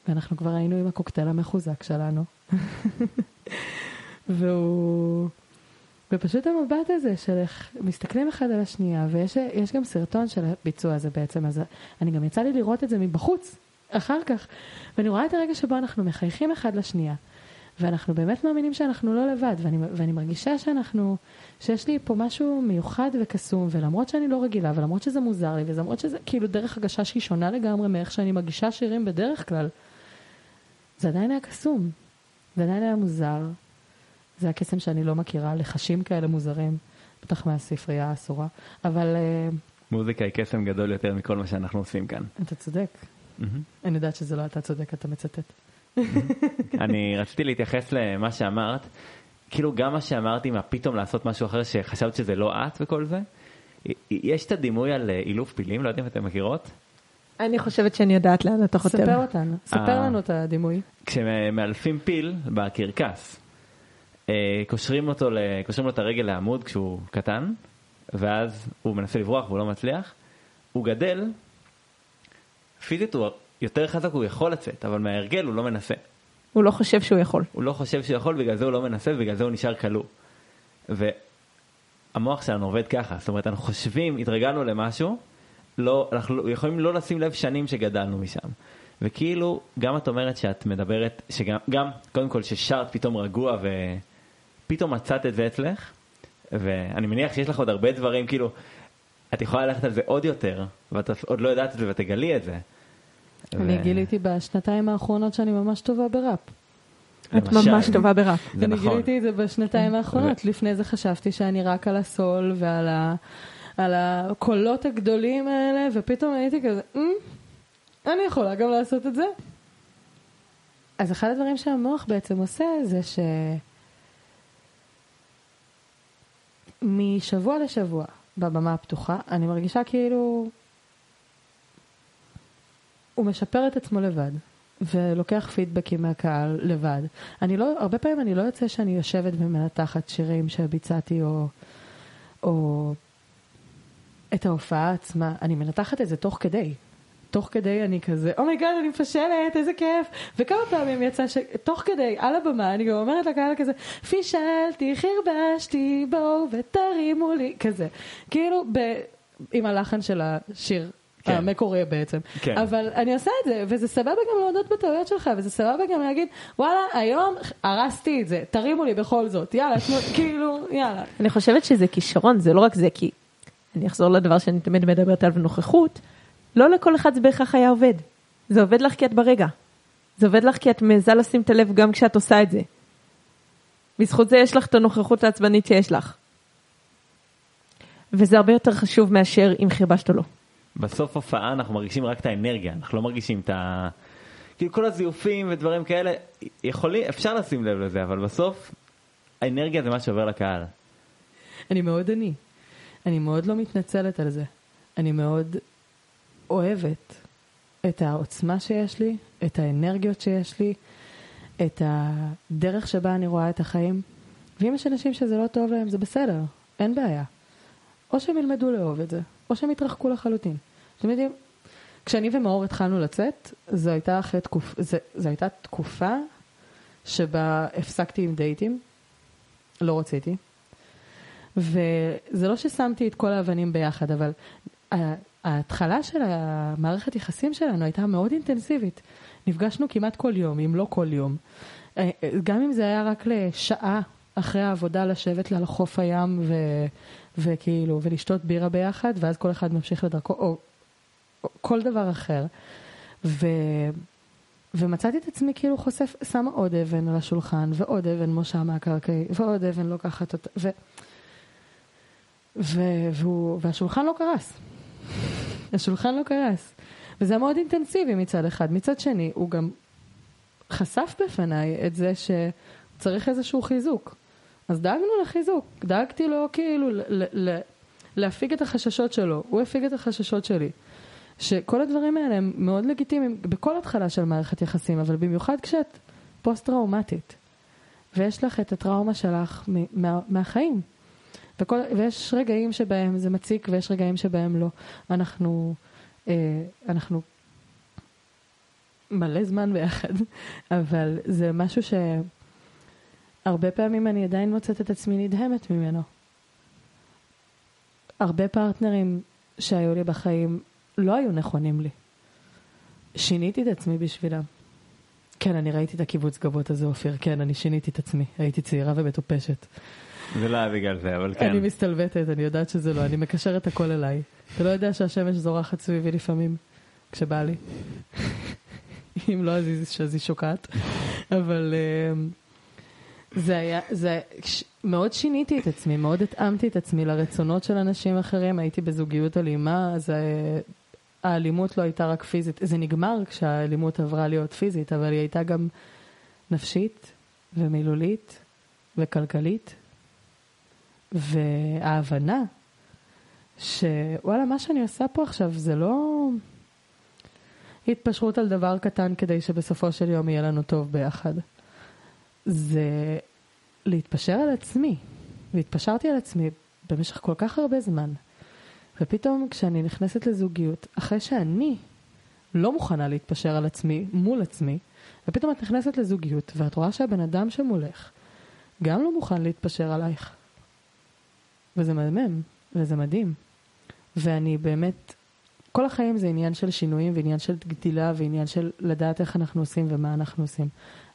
[SPEAKER 1] ואנחנו כבר היינו עם הקוקטייל המחוזק שלנו. והוא... ופשוט המבט הזה של איך מסתכלים אחד על השנייה, ויש יש גם סרטון של הביצוע הזה בעצם, אז אני גם יצא לי לראות את זה מבחוץ, אחר כך, ואני רואה את הרגע שבו אנחנו מחייכים אחד לשנייה, ואנחנו באמת מאמינים שאנחנו לא לבד, ואני, ואני מרגישה שאנחנו, שיש לי פה משהו מיוחד וקסום, ולמרות שאני לא רגילה, ולמרות שזה מוזר לי, ולמרות שזה כאילו דרך הגשה שהיא שונה לגמרי מאיך שאני מגישה שירים בדרך כלל, זה עדיין היה קסום, זה עדיין היה מוזר, זה הקסם שאני לא מכירה, לחשים כאלה מוזרים, בטח מהספרייה האסורה, אבל uh,
[SPEAKER 2] מוזיקה היא קסם גדול יותר מכל מה שאנחנו עושים כאן.
[SPEAKER 1] אתה צודק. אני יודעת שזה לא אתה צודק, אתה מצטט.
[SPEAKER 2] אני רציתי להתייחס למה שאמרת, כאילו גם מה שאמרתי, מה פתאום לעשות משהו אחר שחשבת שזה לא את וכל זה. יש את הדימוי על אה, אילוף פילים, לא יודע אם אתם מכירות?
[SPEAKER 3] אני חושבת שאני יודעת לאן אתה חותר.
[SPEAKER 1] ספר אותנו, ספר
[SPEAKER 2] אה.
[SPEAKER 1] לנו את הדימוי.
[SPEAKER 2] כשמאלפים פיל בקרקס, אה, קושרים אותו, קושרים לו את הרגל לעמוד כשהוא קטן, ואז הוא מנסה לברוח והוא לא מצליח. הוא גדל, פיזית הוא יותר חזק, הוא יכול לצאת, אבל מההרגל הוא לא מנסה.
[SPEAKER 3] הוא לא חושב שהוא יכול.
[SPEAKER 2] הוא לא חושב שהוא יכול, בגלל זה הוא לא מנסה, ובגלל זה הוא נשאר כלוא. והמוח שלנו עובד ככה, זאת אומרת, אנחנו חושבים, התרגלנו למשהו, לא, אנחנו יכולים לא לשים לב שנים שגדלנו משם. וכאילו, גם את אומרת שאת מדברת, שגם, גם, קודם כל, ששרת פתאום רגוע ופתאום מצאת את זה אצלך, ואני מניח שיש לך עוד הרבה דברים, כאילו, את יכולה ללכת על זה עוד יותר, ואת עוד לא יודעת את זה ותגלי את זה.
[SPEAKER 1] אני
[SPEAKER 2] ו-
[SPEAKER 1] גיליתי בשנתיים האחרונות שאני ממש טובה בראפ.
[SPEAKER 3] את
[SPEAKER 2] למשל.
[SPEAKER 3] ממש טובה בראפ.
[SPEAKER 2] זה
[SPEAKER 1] אני
[SPEAKER 2] נכון.
[SPEAKER 1] גיליתי את זה בשנתיים האחרונות. לפני זה חשבתי שאני רק על הסול ועל ה... על הקולות הגדולים האלה, ופתאום הייתי כזה, "אמ, אני יכולה גם לעשות את זה. אז אחד הדברים שהמוח בעצם עושה זה ש... משבוע לשבוע, בבמה הפתוחה, אני מרגישה כאילו הוא משפר את עצמו לבד, ולוקח פידבקים מהקהל לבד. אני לא, הרבה פעמים אני לא יוצא שאני יושבת ומנתחת שירים שביצעתי, או, או את ההופעה עצמה, אני מנתחת את זה תוך כדי. תוך כדי אני כזה, oh my god, oh אני מפשלת, איזה כיף. וכמה פעמים יצא שתוך כדי, על הבמה, אני גם אומרת לקהל כזה, פישלתי, חרבשתי, בואו ותרימו לי, כזה. כאילו, ב... עם הלחן של השיר.
[SPEAKER 2] כן.
[SPEAKER 1] המקורי בעצם.
[SPEAKER 2] כן.
[SPEAKER 1] אבל אני עושה את זה, וזה סבבה גם להודות בטעויות שלך, וזה סבבה גם להגיד, וואלה, היום הרסתי את זה, תרימו לי בכל זאת, יאללה, תנו, כאילו, יאללה.
[SPEAKER 3] אני חושבת שזה כישרון, זה לא רק זה, כי אני אחזור לדבר שאני תמיד מדברת עליו, נוכחות, לא לכל אחד זה בהכרח היה עובד. זה עובד לך כי את ברגע. זה עובד לך כי את מעיזה לשים את הלב גם כשאת עושה את זה. בזכות זה יש לך את הנוכחות העצבנית שיש לך. וזה הרבה יותר חשוב מאשר אם חירבשת או לא.
[SPEAKER 2] בסוף הופעה אנחנו מרגישים רק את האנרגיה, אנחנו לא מרגישים את ה... כאילו כל הזיופים ודברים כאלה, יכולים, אפשר לשים לב לזה, אבל בסוף האנרגיה זה מה שעובר לקהל.
[SPEAKER 1] אני מאוד אני. אני מאוד לא מתנצלת על זה. אני מאוד אוהבת את העוצמה שיש לי, את האנרגיות שיש לי, את הדרך שבה אני רואה את החיים. ואם יש אנשים שזה לא טוב להם, זה בסדר, אין בעיה. או שהם ילמדו לאהוב את זה, או שהם יתרחקו לחלוטין. אתם יודעים, כשאני ומאור התחלנו לצאת, זו הייתה, אחרי תקופ... זו, זו הייתה תקופה שבה הפסקתי עם דייטים, לא רציתי. וזה לא ששמתי את כל האבנים ביחד, אבל ההתחלה של המערכת יחסים שלנו הייתה מאוד אינטנסיבית. נפגשנו כמעט כל יום, אם לא כל יום. אה, גם אם זה היה רק לשעה אחרי העבודה לשבת על חוף הים ו... וכאילו, ולשתות בירה ביחד, ואז כל אחד ממשיך לדרכו, או, או כל דבר אחר. ו... ומצאתי את עצמי כאילו חושף, שמה עוד אבן על השולחן, ועוד אבן משה מהקרקעי, ועוד אבן לוקחת אותה, ו... ו... והוא... והשולחן לא קרס. השולחן לא קרס. וזה היה מאוד אינטנסיבי מצד אחד. מצד שני, הוא גם חשף בפניי את זה שצריך איזשהו חיזוק. אז דאגנו לחיזוק. דאגתי לו כאילו להפיג את החששות שלו. הוא הפיג את החששות שלי. שכל הדברים האלה הם מאוד לגיטימיים בכל התחלה של מערכת יחסים, אבל במיוחד כשאת פוסט-טראומטית. ויש לך את הטראומה שלך מה, מהחיים. וכל, ויש רגעים שבהם זה מציק ויש רגעים שבהם לא. אנחנו, אה, אנחנו מלא זמן ביחד, אבל זה משהו שהרבה פעמים אני עדיין מוצאת את עצמי נדהמת ממנו. הרבה פרטנרים שהיו לי בחיים לא היו נכונים לי. שיניתי את עצמי בשבילם. כן, אני ראיתי את הקיבוץ גבות הזה, אופיר. כן, אני שיניתי את עצמי. הייתי צעירה ומטופשת.
[SPEAKER 2] זה לא היה בגלל זה, אבל כן.
[SPEAKER 1] אני מסתלבטת, אני יודעת שזה לא, אני מקשרת הכל אליי. אתה לא יודע שהשמש זורחת סביבי לפעמים, כשבא לי. אם לא, אז היא, שוקעת. אבל אמ, זה היה, זה, מאוד שיניתי את עצמי, מאוד התאמתי את עצמי לרצונות של אנשים אחרים, הייתי בזוגיות אלימה, אז האלימות לא הייתה רק פיזית, זה נגמר כשהאלימות עברה להיות פיזית, אבל היא הייתה גם נפשית ומילולית וכלכלית. וההבנה שוואלה, מה שאני עושה פה עכשיו זה לא התפשרות על דבר קטן כדי שבסופו של יום יהיה לנו טוב ביחד. זה להתפשר על עצמי. והתפשרתי על עצמי במשך כל כך הרבה זמן. ופתאום כשאני נכנסת לזוגיות, אחרי שאני לא מוכנה להתפשר על עצמי מול עצמי, ופתאום את נכנסת לזוגיות ואת רואה שהבן אדם שמולך גם לא מוכן להתפשר עלייך. וזה מהמם, וזה מדהים. ואני באמת, כל החיים זה עניין של שינויים ועניין של גדילה ועניין של לדעת איך אנחנו עושים ומה אנחנו עושים.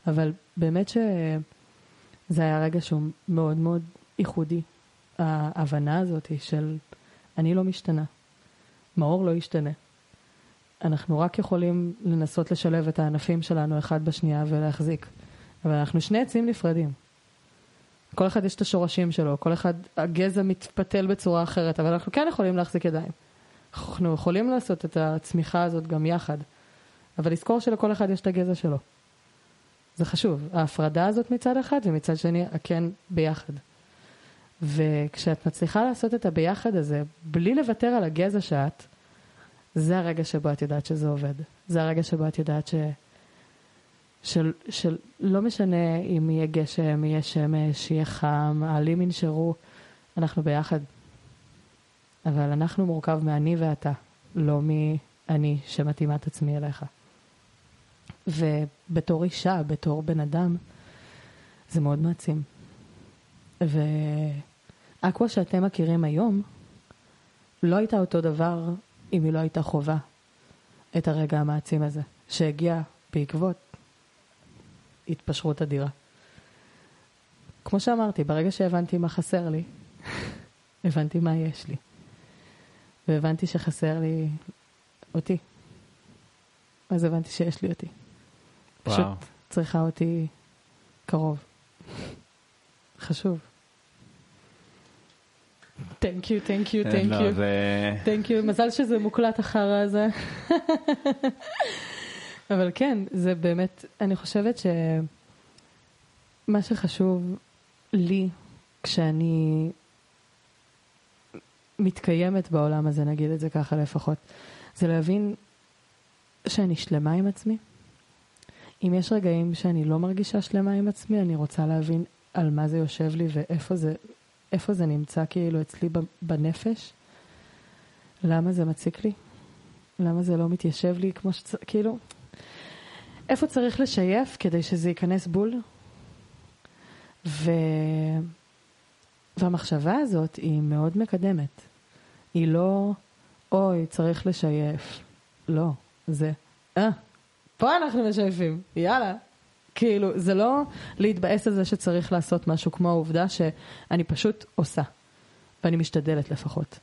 [SPEAKER 1] אבל באמת שזה היה רגע שהוא מאוד מאוד ייחודי. ההבנה הזאת של אני לא משתנה, מאור לא ישתנה. אנחנו רק יכולים לנסות לשלב את הענפים שלנו אחד בשנייה ולהחזיק. אבל אנחנו שני עצים נפרדים. כל אחד יש את השורשים שלו, כל אחד, הגזע מתפתל בצורה אחרת, אבל אנחנו כן יכולים להחזיק ידיים. אנחנו יכולים לעשות את הצמיחה הזאת גם יחד, אבל לזכור שלכל אחד יש את הגזע שלו. זה חשוב, ההפרדה הזאת מצד אחד, ומצד שני, הכן ביחד. וכשאת מצליחה לעשות את הביחד הזה, בלי לוותר על הגזע שאת, זה הרגע שבו את יודעת שזה עובד. זה הרגע שבו את יודעת ש... של, של לא משנה אם יהיה גשם, יהיה שמש, יהיה חם, העלים ינשרו, אנחנו ביחד. אבל אנחנו מורכב מאני ואתה, לא מאני שמתאימה את עצמי אליך. ובתור אישה, בתור בן אדם, זה מאוד מעצים. ואקווה שאתם מכירים היום, לא הייתה אותו דבר אם היא לא הייתה חובה את הרגע המעצים הזה, שהגיע בעקבות התפשרות אדירה. כמו שאמרתי, ברגע שהבנתי מה חסר לי, הבנתי מה יש לי. והבנתי שחסר לי אותי. אז הבנתי שיש לי אותי.
[SPEAKER 2] וואו.
[SPEAKER 1] פשוט צריכה אותי קרוב. חשוב. Thank you, thank you, thank
[SPEAKER 2] לא,
[SPEAKER 1] you. thank you. מזל שזה מוקלט החרא הזה. אבל כן, זה באמת, אני חושבת שמה שחשוב לי כשאני מתקיימת בעולם הזה, נגיד את זה ככה לפחות, זה להבין שאני שלמה עם עצמי. אם יש רגעים שאני לא מרגישה שלמה עם עצמי, אני רוצה להבין על מה זה יושב לי ואיפה זה, זה נמצא כאילו אצלי בנפש. למה זה מציק לי? למה זה לא מתיישב לי כמו שצריך, כאילו, איפה צריך לשייף כדי שזה ייכנס בול? ו... והמחשבה הזאת היא מאוד מקדמת. היא לא, אוי, צריך לשייף. לא, זה, אה, פה אנחנו משייפים, יאללה. כאילו, זה לא להתבאס על זה שצריך לעשות משהו, כמו העובדה שאני פשוט עושה, ואני משתדלת לפחות.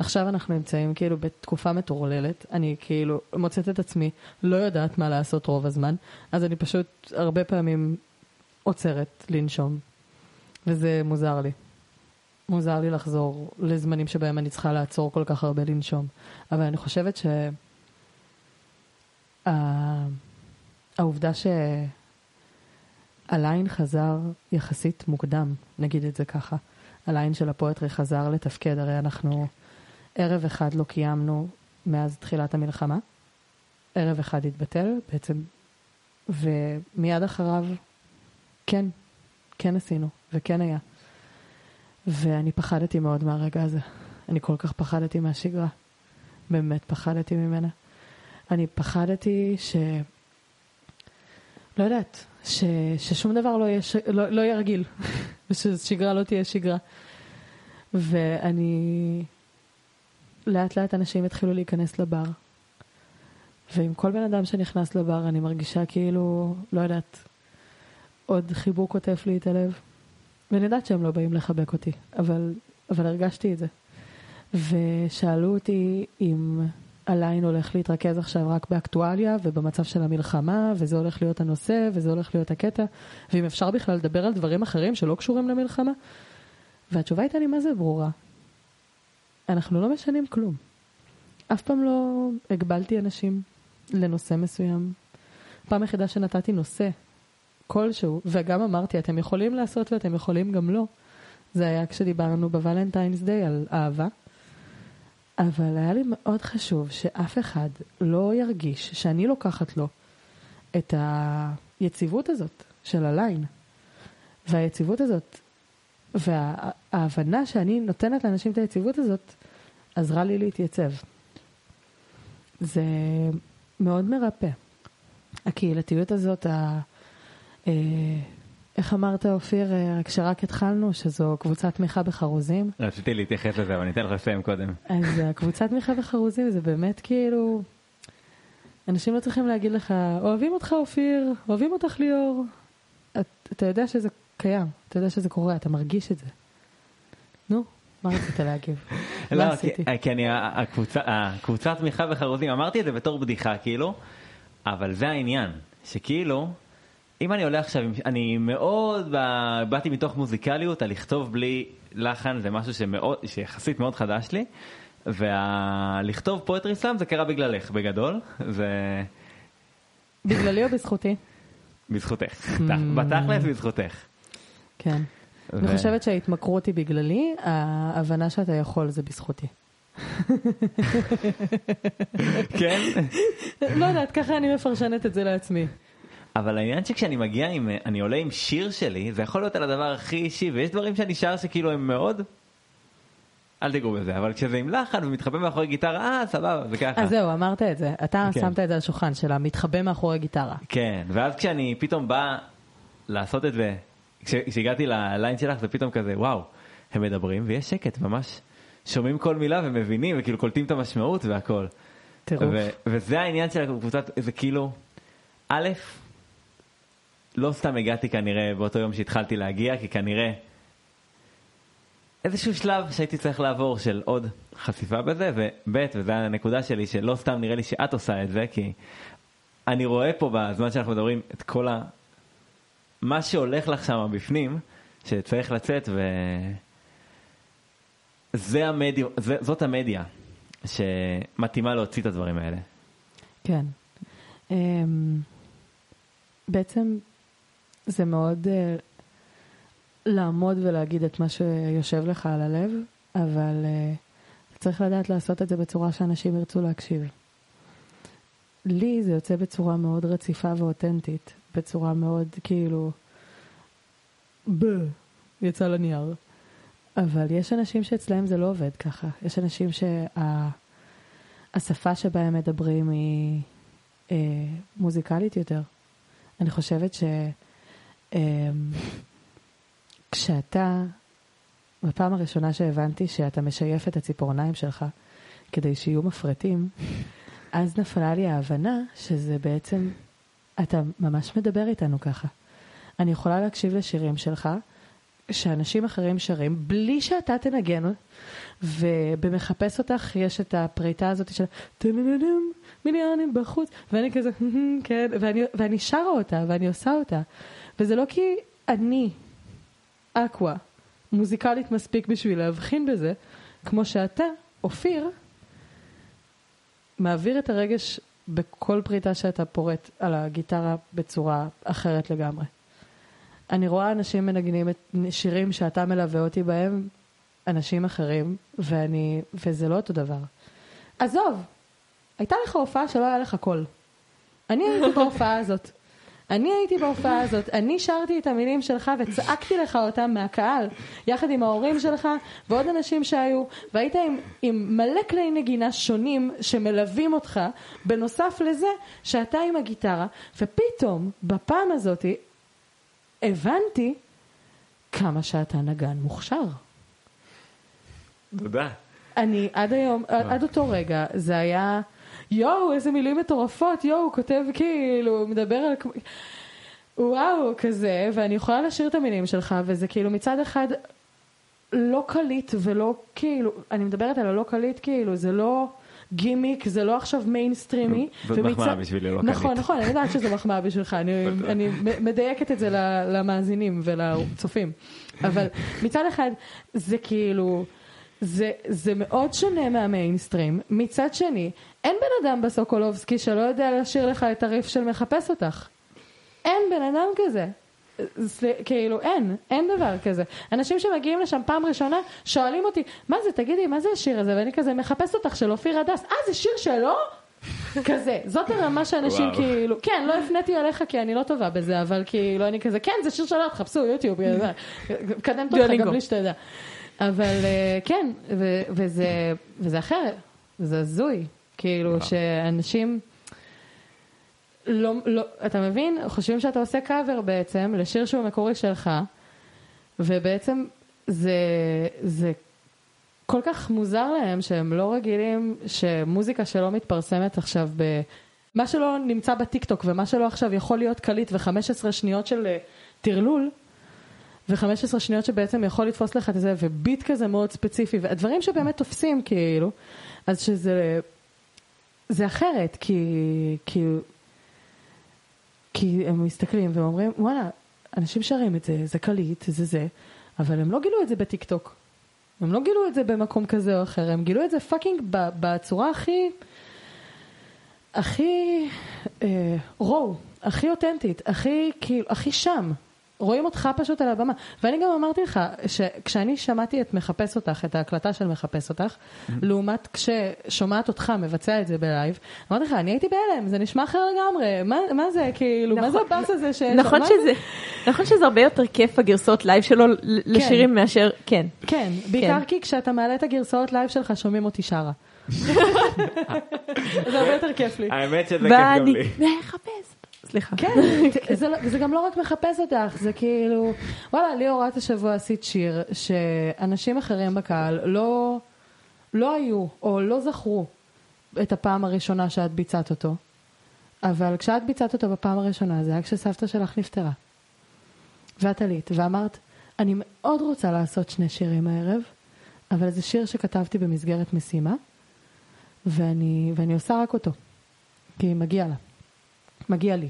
[SPEAKER 1] עכשיו אנחנו נמצאים כאילו בתקופה מטורללת, אני כאילו מוצאת את עצמי לא יודעת מה לעשות רוב הזמן, אז אני פשוט הרבה פעמים עוצרת לנשום, וזה מוזר לי. מוזר לי לחזור לזמנים שבהם אני צריכה לעצור כל כך הרבה לנשום. אבל אני חושבת שה- העובדה שהליין חזר יחסית מוקדם, נגיד את זה ככה. הליין של הפואטרי חזר לתפקד, הרי אנחנו ערב אחד לא קיימנו מאז תחילת המלחמה. ערב אחד התבטל בעצם, ומיד אחריו כן, כן עשינו, וכן היה. ואני פחדתי מאוד מהרגע הזה. אני כל כך פחדתי מהשגרה. באמת פחדתי ממנה. אני פחדתי ש... לא יודעת, ש... ששום דבר לא יהיה, ש... לא, לא יהיה רגיל, וששגרה לא תהיה שגרה. ואני... לאט לאט אנשים התחילו להיכנס לבר. ועם כל בן אדם שנכנס לבר אני מרגישה כאילו, לא יודעת, עוד חיבוק עוטף לי את הלב. ואני יודעת שהם לא באים לחבק אותי, אבל, אבל הרגשתי את זה. ושאלו אותי אם הליין הולך להתרכז עכשיו רק באקטואליה ובמצב של המלחמה, וזה הולך להיות הנושא, וזה הולך להיות הקטע, ואם אפשר בכלל לדבר על דברים אחרים שלא קשורים למלחמה. והתשובה הייתה לי מה זה ברורה. אנחנו לא משנים כלום. אף פעם לא הגבלתי אנשים לנושא מסוים. פעם היחידה שנתתי נושא כלשהו, וגם אמרתי, אתם יכולים לעשות ואתם יכולים גם לא. זה היה כשדיברנו בוולנטיינס דיי על אהבה. אבל היה לי מאוד חשוב שאף אחד לא ירגיש שאני לוקחת לו את היציבות הזאת של הליין. והיציבות הזאת, וההבנה שאני נותנת לאנשים את היציבות הזאת, עזרה לי להתייצב. זה מאוד מרפא. הקהילתיות הזאת, ה... אה, איך אמרת אופיר, אה, כשרק התחלנו, שזו קבוצת תמיכה בחרוזים.
[SPEAKER 2] רציתי להתייחס לזה, אבל אני אתן לך לסיים קודם.
[SPEAKER 1] אז הקבוצת תמיכה בחרוזים זה באמת כאילו, אנשים לא צריכים להגיד לך, אוהבים אותך אופיר, אוהבים אותך ליאור. את, אתה יודע שזה קיים, אתה יודע שזה קורה, אתה מרגיש את זה. מה רצית להגיב?
[SPEAKER 2] לא,
[SPEAKER 1] עשיתי?
[SPEAKER 2] כי- אני, הקבוצה, הקבוצת תמיכה בחרוזים, אמרתי את זה בתור בדיחה כאילו, אבל זה העניין, שכאילו, אם אני עולה עכשיו, אני מאוד, באתי מתוך מוזיקליות, על לכתוב בלי לחן זה משהו שמאוד, שיחסית מאוד חדש לי, ולכתוב פואטרי סלאם זה קרה בגללך בגדול, זה
[SPEAKER 1] בגללי או בזכותי?
[SPEAKER 2] בזכותך, בתכלס בזכותך.
[SPEAKER 1] כן. אני
[SPEAKER 2] ו-
[SPEAKER 1] חושבת שההתמכרות היא בגללי, ההבנה שאתה יכול זה בזכותי.
[SPEAKER 2] כן.
[SPEAKER 1] לא יודעת, ככה אני מפרשנת את זה לעצמי.
[SPEAKER 2] אבל העניין שכשאני מגיע עם, אני עולה עם שיר שלי, זה יכול להיות על הדבר הכי אישי, ויש דברים שאני שר שכאילו הם מאוד, אל תיגעו בזה, אבל כשזה עם לחן ומתחבא מאחורי גיטרה, אה, סבבה, זה ככה.
[SPEAKER 1] אז זהו, אמרת את זה. אתה
[SPEAKER 2] כן.
[SPEAKER 1] שמת את זה על השולחן של המתחבא מאחורי גיטרה.
[SPEAKER 2] כן, ואז כשאני פתאום בא לעשות את זה, כשהגעתי לליין שלך זה פתאום כזה, וואו, הם מדברים ויש שקט, ממש שומעים כל מילה ומבינים וכאילו קולטים את המשמעות והכל. ו- וזה העניין של הקבוצת, זה כאילו, א', לא סתם הגעתי כנראה באותו יום שהתחלתי להגיע, כי כנראה איזשהו שלב שהייתי צריך לעבור של עוד חשיפה בזה, וב', וזו הנקודה שלי, שלא סתם נראה לי שאת עושה את זה, כי אני רואה פה בזמן שאנחנו מדברים את כל. מה שהולך לך שם בפנים, שצריך לצאת, ו... זה המדיה, זה, זאת המדיה שמתאימה להוציא את הדברים האלה.
[SPEAKER 1] כן. אמ, בעצם זה מאוד אה, לעמוד ולהגיד את מה שיושב לך על הלב, אבל אה, צריך לדעת לעשות את זה בצורה שאנשים ירצו להקשיב. לי זה יוצא בצורה מאוד רציפה ואותנטית, בצורה מאוד כאילו, ב, יצא לנייר. אבל יש אנשים שאצלהם זה לא עובד ככה. יש אנשים שהשפה שבהם מדברים היא אה, מוזיקלית יותר. אני חושבת ש... אה, כשאתה, בפעם הראשונה שהבנתי שאתה משייף את הציפורניים שלך כדי שיהיו מפרטים, אז נפלה לי ההבנה שזה בעצם, אתה ממש מדבר איתנו ככה. אני יכולה להקשיב לשירים שלך, שאנשים אחרים שרים, בלי שאתה תנגן, ובמחפש אותך יש את הפריטה הזאת של טנננם, מיליונים בחוץ, ואני כזה, כן, ואני, ואני שרה אותה, ואני עושה אותה. וזה לא כי אני אקווה מוזיקלית מספיק בשביל להבחין בזה, כמו שאתה, אופיר, מעביר את הרגש בכל פריטה שאתה פורט על הגיטרה בצורה אחרת לגמרי. אני רואה אנשים מנגנים את שירים שאתה מלווה אותי בהם, אנשים אחרים, ואני, וזה לא אותו דבר. עזוב, הייתה לך הופעה שלא היה לך קול. אני הייתי בהופעה הזאת. אני הייתי בהופעה הזאת, אני שרתי את המילים שלך וצעקתי לך אותם מהקהל, יחד עם ההורים שלך ועוד אנשים שהיו, והיית עם, עם מלא כלי נגינה שונים שמלווים אותך, בנוסף לזה שאתה עם הגיטרה, ופתאום, בפעם הזאת, הבנתי כמה שאתה נגן מוכשר.
[SPEAKER 2] תודה.
[SPEAKER 1] אני עד היום, עד אותו רגע, זה היה, יואו, איזה מילים מטורפות, יואו, הוא כותב כאילו, הוא מדבר על... וואו, כזה, ואני יכולה לשיר את המילים שלך, וזה כאילו מצד אחד לא קליט ולא כאילו, אני מדברת על הלא קליט כאילו, זה לא גימיק, זה לא עכשיו מיינסטרימי.
[SPEAKER 2] זאת מחמאה בשבילי, לא קליט.
[SPEAKER 1] נכון, נכון, אני יודעת שזה מחמאה בשבילך, אני, אני מדייקת את זה למאזינים ולצופים. אבל מצד אחד, זה כאילו... זה, זה מאוד שונה מהמיינסטרים. מצד שני, אין בן אדם בסוקולובסקי שלא יודע לשיר לך את הריף של מחפש אותך. אין בן אדם כזה. זה, כאילו, אין, אין דבר כזה. אנשים שמגיעים לשם פעם ראשונה, שואלים אותי, מה זה, תגידי, מה זה השיר הזה? ואני כזה, מחפש אותך של אופיר הדס. אה, זה שיר שלו? כזה, זאת הרמה שאנשים
[SPEAKER 2] וואו.
[SPEAKER 1] כאילו, כן, לא הפניתי אליך כי אני לא טובה בזה, אבל כאילו, אני כזה, כן, זה שיר שלו, תחפשו יוטיוב, מקדמת אותך. גם בלי שאתה יודע. אבל אה, כן, ו- וזה, וזה אחרת, זה הזוי, כאילו
[SPEAKER 2] וואו.
[SPEAKER 1] שאנשים, לא, לא, אתה מבין? חושבים שאתה עושה קאבר בעצם לשיר שהוא מקורי שלך, ובעצם זה, זה כל כך מוזר להם שהם לא רגילים שמוזיקה שלא מתפרסמת עכשיו ב... מה שלא נמצא בטיקטוק ומה שלא עכשיו יכול להיות קליט ו-15 שניות של אה, טרלול, ו-15 שניות שבעצם יכול לתפוס לך את זה, וביט כזה מאוד ספציפי, והדברים שבאמת תופסים כאילו, אז שזה, זה אחרת, כי, כי, כי הם מסתכלים ואומרים, וואלה, אנשים שרים את זה, זה קליט, זה זה, אבל הם לא גילו את זה בטיקטוק. הם לא גילו את זה במקום כזה או אחר, הם גילו את זה fucking בצורה הכי, הכי אה, raw, הכי אותנטית, הכי כאילו, הכי שם. רואים אותך פשוט על הבמה. ואני גם אמרתי לך, שכשאני שמעתי את מחפש אותך, את ההקלטה של מחפש אותך, לעומת כששומעת אותך מבצע את זה בלייב, אמרתי לך, אני הייתי בהלם, זה נשמע אחר לגמרי, מה, מה זה, כאילו, מה זה
[SPEAKER 3] נכון.
[SPEAKER 1] הבאס הזה ש...
[SPEAKER 3] נכון שזה, נכון שזה הרבה יותר כיף הגרסאות לייב שלו ל- לשירים מאשר, כן.
[SPEAKER 1] כן, בעיקר כי כשאתה מעלה את הגרסאות לייב שלך, שומעים אותי שרה. זה הרבה יותר כיף לי.
[SPEAKER 2] האמת שזה כיף גם
[SPEAKER 3] ואני
[SPEAKER 2] לי.
[SPEAKER 3] מחפש. סליחה.
[SPEAKER 1] כן, זה, לא- זה גם לא רק מחפש אותך, זה כאילו, וואלה, ליאור, את השבוע עשית שיר שאנשים אחרים בקהל לא, לא היו או לא זכרו את הפעם הראשונה שאת ביצעת אותו, אבל כשאת ביצעת אותו בפעם הראשונה זה היה כשסבתא שלך נפטרה. ואת עלית ואמרת, אני מאוד רוצה לעשות שני שירים הערב, אבל זה שיר שכתבתי במסגרת משימה, ואני, ואני עושה רק אותו, כי מגיע לה. מגיע לי.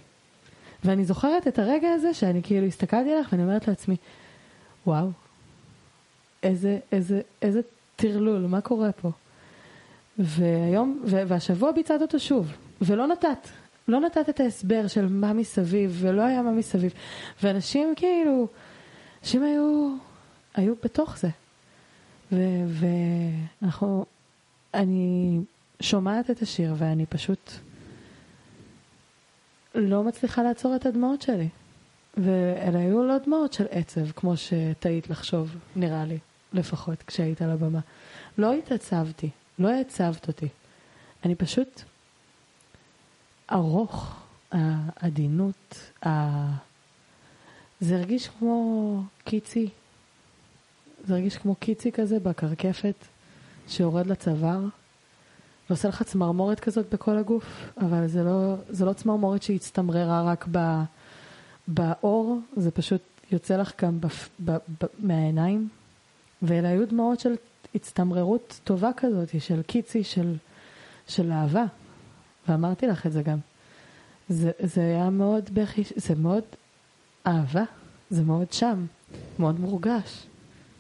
[SPEAKER 1] ואני זוכרת את הרגע הזה שאני כאילו הסתכלתי עליך ואני אומרת לעצמי, וואו, איזה, איזה, איזה טרלול, מה קורה פה? והיום, והשבוע ביצעת אותו שוב, ולא נתת, לא נתת את ההסבר של מה מסביב, ולא היה מה מסביב. ואנשים כאילו, אנשים היו, היו בתוך זה. ואנחנו, אני שומעת את השיר ואני פשוט לא מצליחה לעצור את הדמעות שלי. ואלה היו לא דמעות של עצב, כמו שטעית לחשוב, נראה לי, לפחות כשהיית על הבמה. לא התעצבתי, לא העצבת אותי. אני פשוט ארוך, העדינות, ה... זה הרגיש כמו קיצי. זה הרגיש כמו קיצי כזה בקרקפת, שיורד לצוואר. ועושה לך צמרמורת כזאת בכל הגוף, אבל זה לא, זה לא צמרמורת שהצטמררה רק ב, באור, זה פשוט יוצא לך גם בפ, ב, ב, מהעיניים. ואלה היו דמעות של הצטמררות טובה כזאת, של קיצי, של, של אהבה. ואמרתי לך את זה גם. זה, זה היה מאוד בכי, זה מאוד אהבה, זה מאוד שם, מאוד מורגש,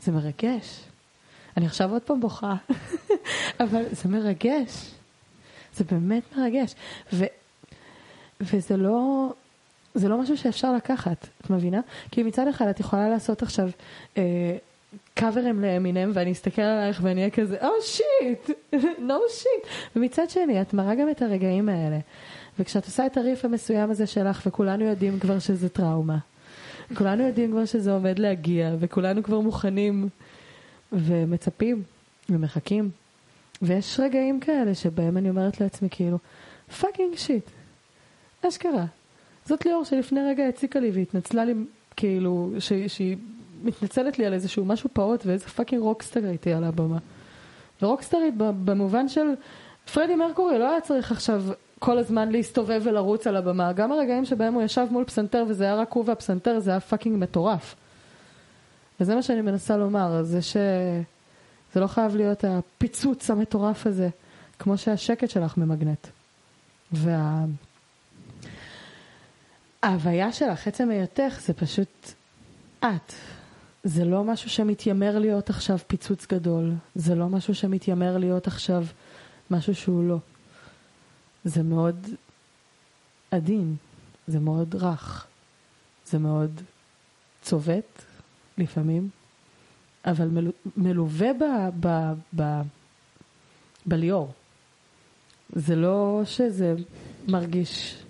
[SPEAKER 1] זה מרגש. אני עכשיו עוד פעם בוכה, אבל זה מרגש. זה באמת מרגש. ו, וזה לא, זה לא משהו שאפשר לקחת, את מבינה? כי מצד אחד את יכולה לעשות עכשיו אה, קאברים לאמינם, ואני אסתכל עלייך ואני אהיה כזה, או שיט, נו שיט. ומצד שני, את מראה גם את הרגעים האלה. וכשאת עושה את הריף המסוים הזה שלך, וכולנו יודעים כבר שזה טראומה, כולנו יודעים כבר שזה עומד להגיע, וכולנו כבר מוכנים ומצפים ומחכים. ויש רגעים כאלה שבהם אני אומרת לעצמי כאילו, fucking shit, אשכרה. זאת ליאור שלפני רגע הציקה לי והתנצלה לי, כאילו, שהיא מתנצלת לי על איזשהו משהו פעוט ואיזה fucking rockstar הייתי על הבמה. ורוקסטרית במובן של פרדי מרקורי לא היה צריך עכשיו כל הזמן להסתובב ולרוץ על הבמה. גם הרגעים שבהם הוא ישב מול פסנתר וזה היה רק הוא והפסנתר זה היה fucking מטורף. וזה מה שאני מנסה לומר, זה ש... זה לא חייב להיות הפיצוץ המטורף הזה, כמו שהשקט שלך ממגנט. וה... ההוויה שלך, עצם היותך, זה פשוט את. זה לא משהו שמתיימר להיות עכשיו פיצוץ גדול. זה לא משהו שמתיימר להיות עכשיו משהו שהוא לא. זה מאוד עדין, זה מאוד רך, זה מאוד צובט לפעמים, אבל מלו, מלווה ב, ב, ב, בליאור. זה לא שזה מרגיש,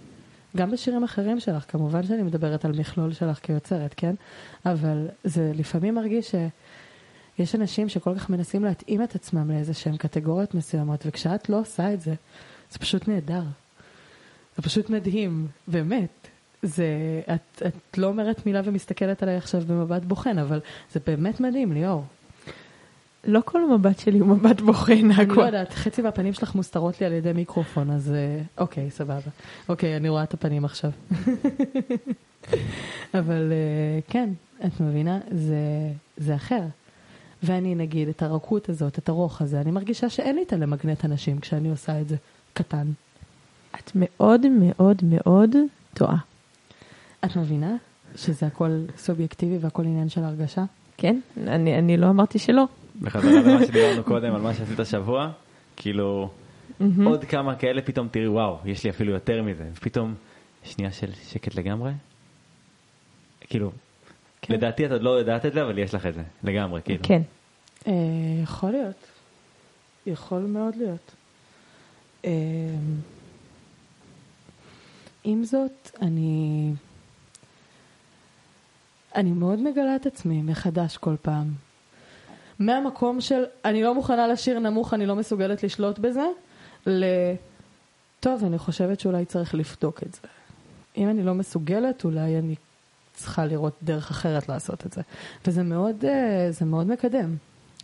[SPEAKER 1] גם בשירים אחרים שלך, כמובן שאני מדברת על מכלול שלך כיוצרת, כן? אבל זה לפעמים מרגיש שיש אנשים שכל כך מנסים להתאים את עצמם לאיזה שהם קטגוריות מסוימות, וכשאת לא עושה את זה, זה פשוט נהדר. זה פשוט מדהים, באמת. זה, את, את לא אומרת מילה ומסתכלת עליי עכשיו במבט בוחן, אבל זה באמת מדהים, ליאור.
[SPEAKER 3] לא כל המבט שלי הוא מבט בוחן,
[SPEAKER 1] אני לא
[SPEAKER 3] הכל.
[SPEAKER 1] יודעת, חצי מהפנים שלך מוסתרות לי על ידי מיקרופון, אז אה, אוקיי, סבבה. אוקיי, אני רואה את הפנים עכשיו. אבל אה, כן, את מבינה? זה, זה אחר. ואני נגיד, את הרכות הזאת, את הרוך הזה, אני מרגישה שאין לי את הלמגנט אנשים כשאני עושה את זה קטן.
[SPEAKER 3] את מאוד מאוד מאוד טועה.
[SPEAKER 1] את מבינה שזה הכל סובייקטיבי והכל עניין של הרגשה?
[SPEAKER 3] כן? אני, אני לא אמרתי שלא.
[SPEAKER 2] בחזרה למה שדיברנו קודם על מה שעשית השבוע, כאילו עוד כמה כאלה פתאום תראי וואו, יש לי אפילו יותר מזה, ופתאום שנייה של שקט לגמרי, כאילו
[SPEAKER 1] כן.
[SPEAKER 2] לדעתי את עוד לא יודעת את זה, אבל יש לך את זה, לגמרי, כאילו.
[SPEAKER 3] כן.
[SPEAKER 1] אה, יכול להיות. יכול מאוד להיות. אה, עם זאת, אני... אני מאוד מגלה את עצמי מחדש כל פעם. מהמקום של אני לא מוכנה לשיר נמוך, אני לא מסוגלת לשלוט בזה, ל... טוב, אני חושבת שאולי צריך לבדוק את זה. אם אני לא מסוגלת, אולי אני צריכה לראות דרך אחרת לעשות את זה. וזה מאוד, אה, זה מאוד מקדם,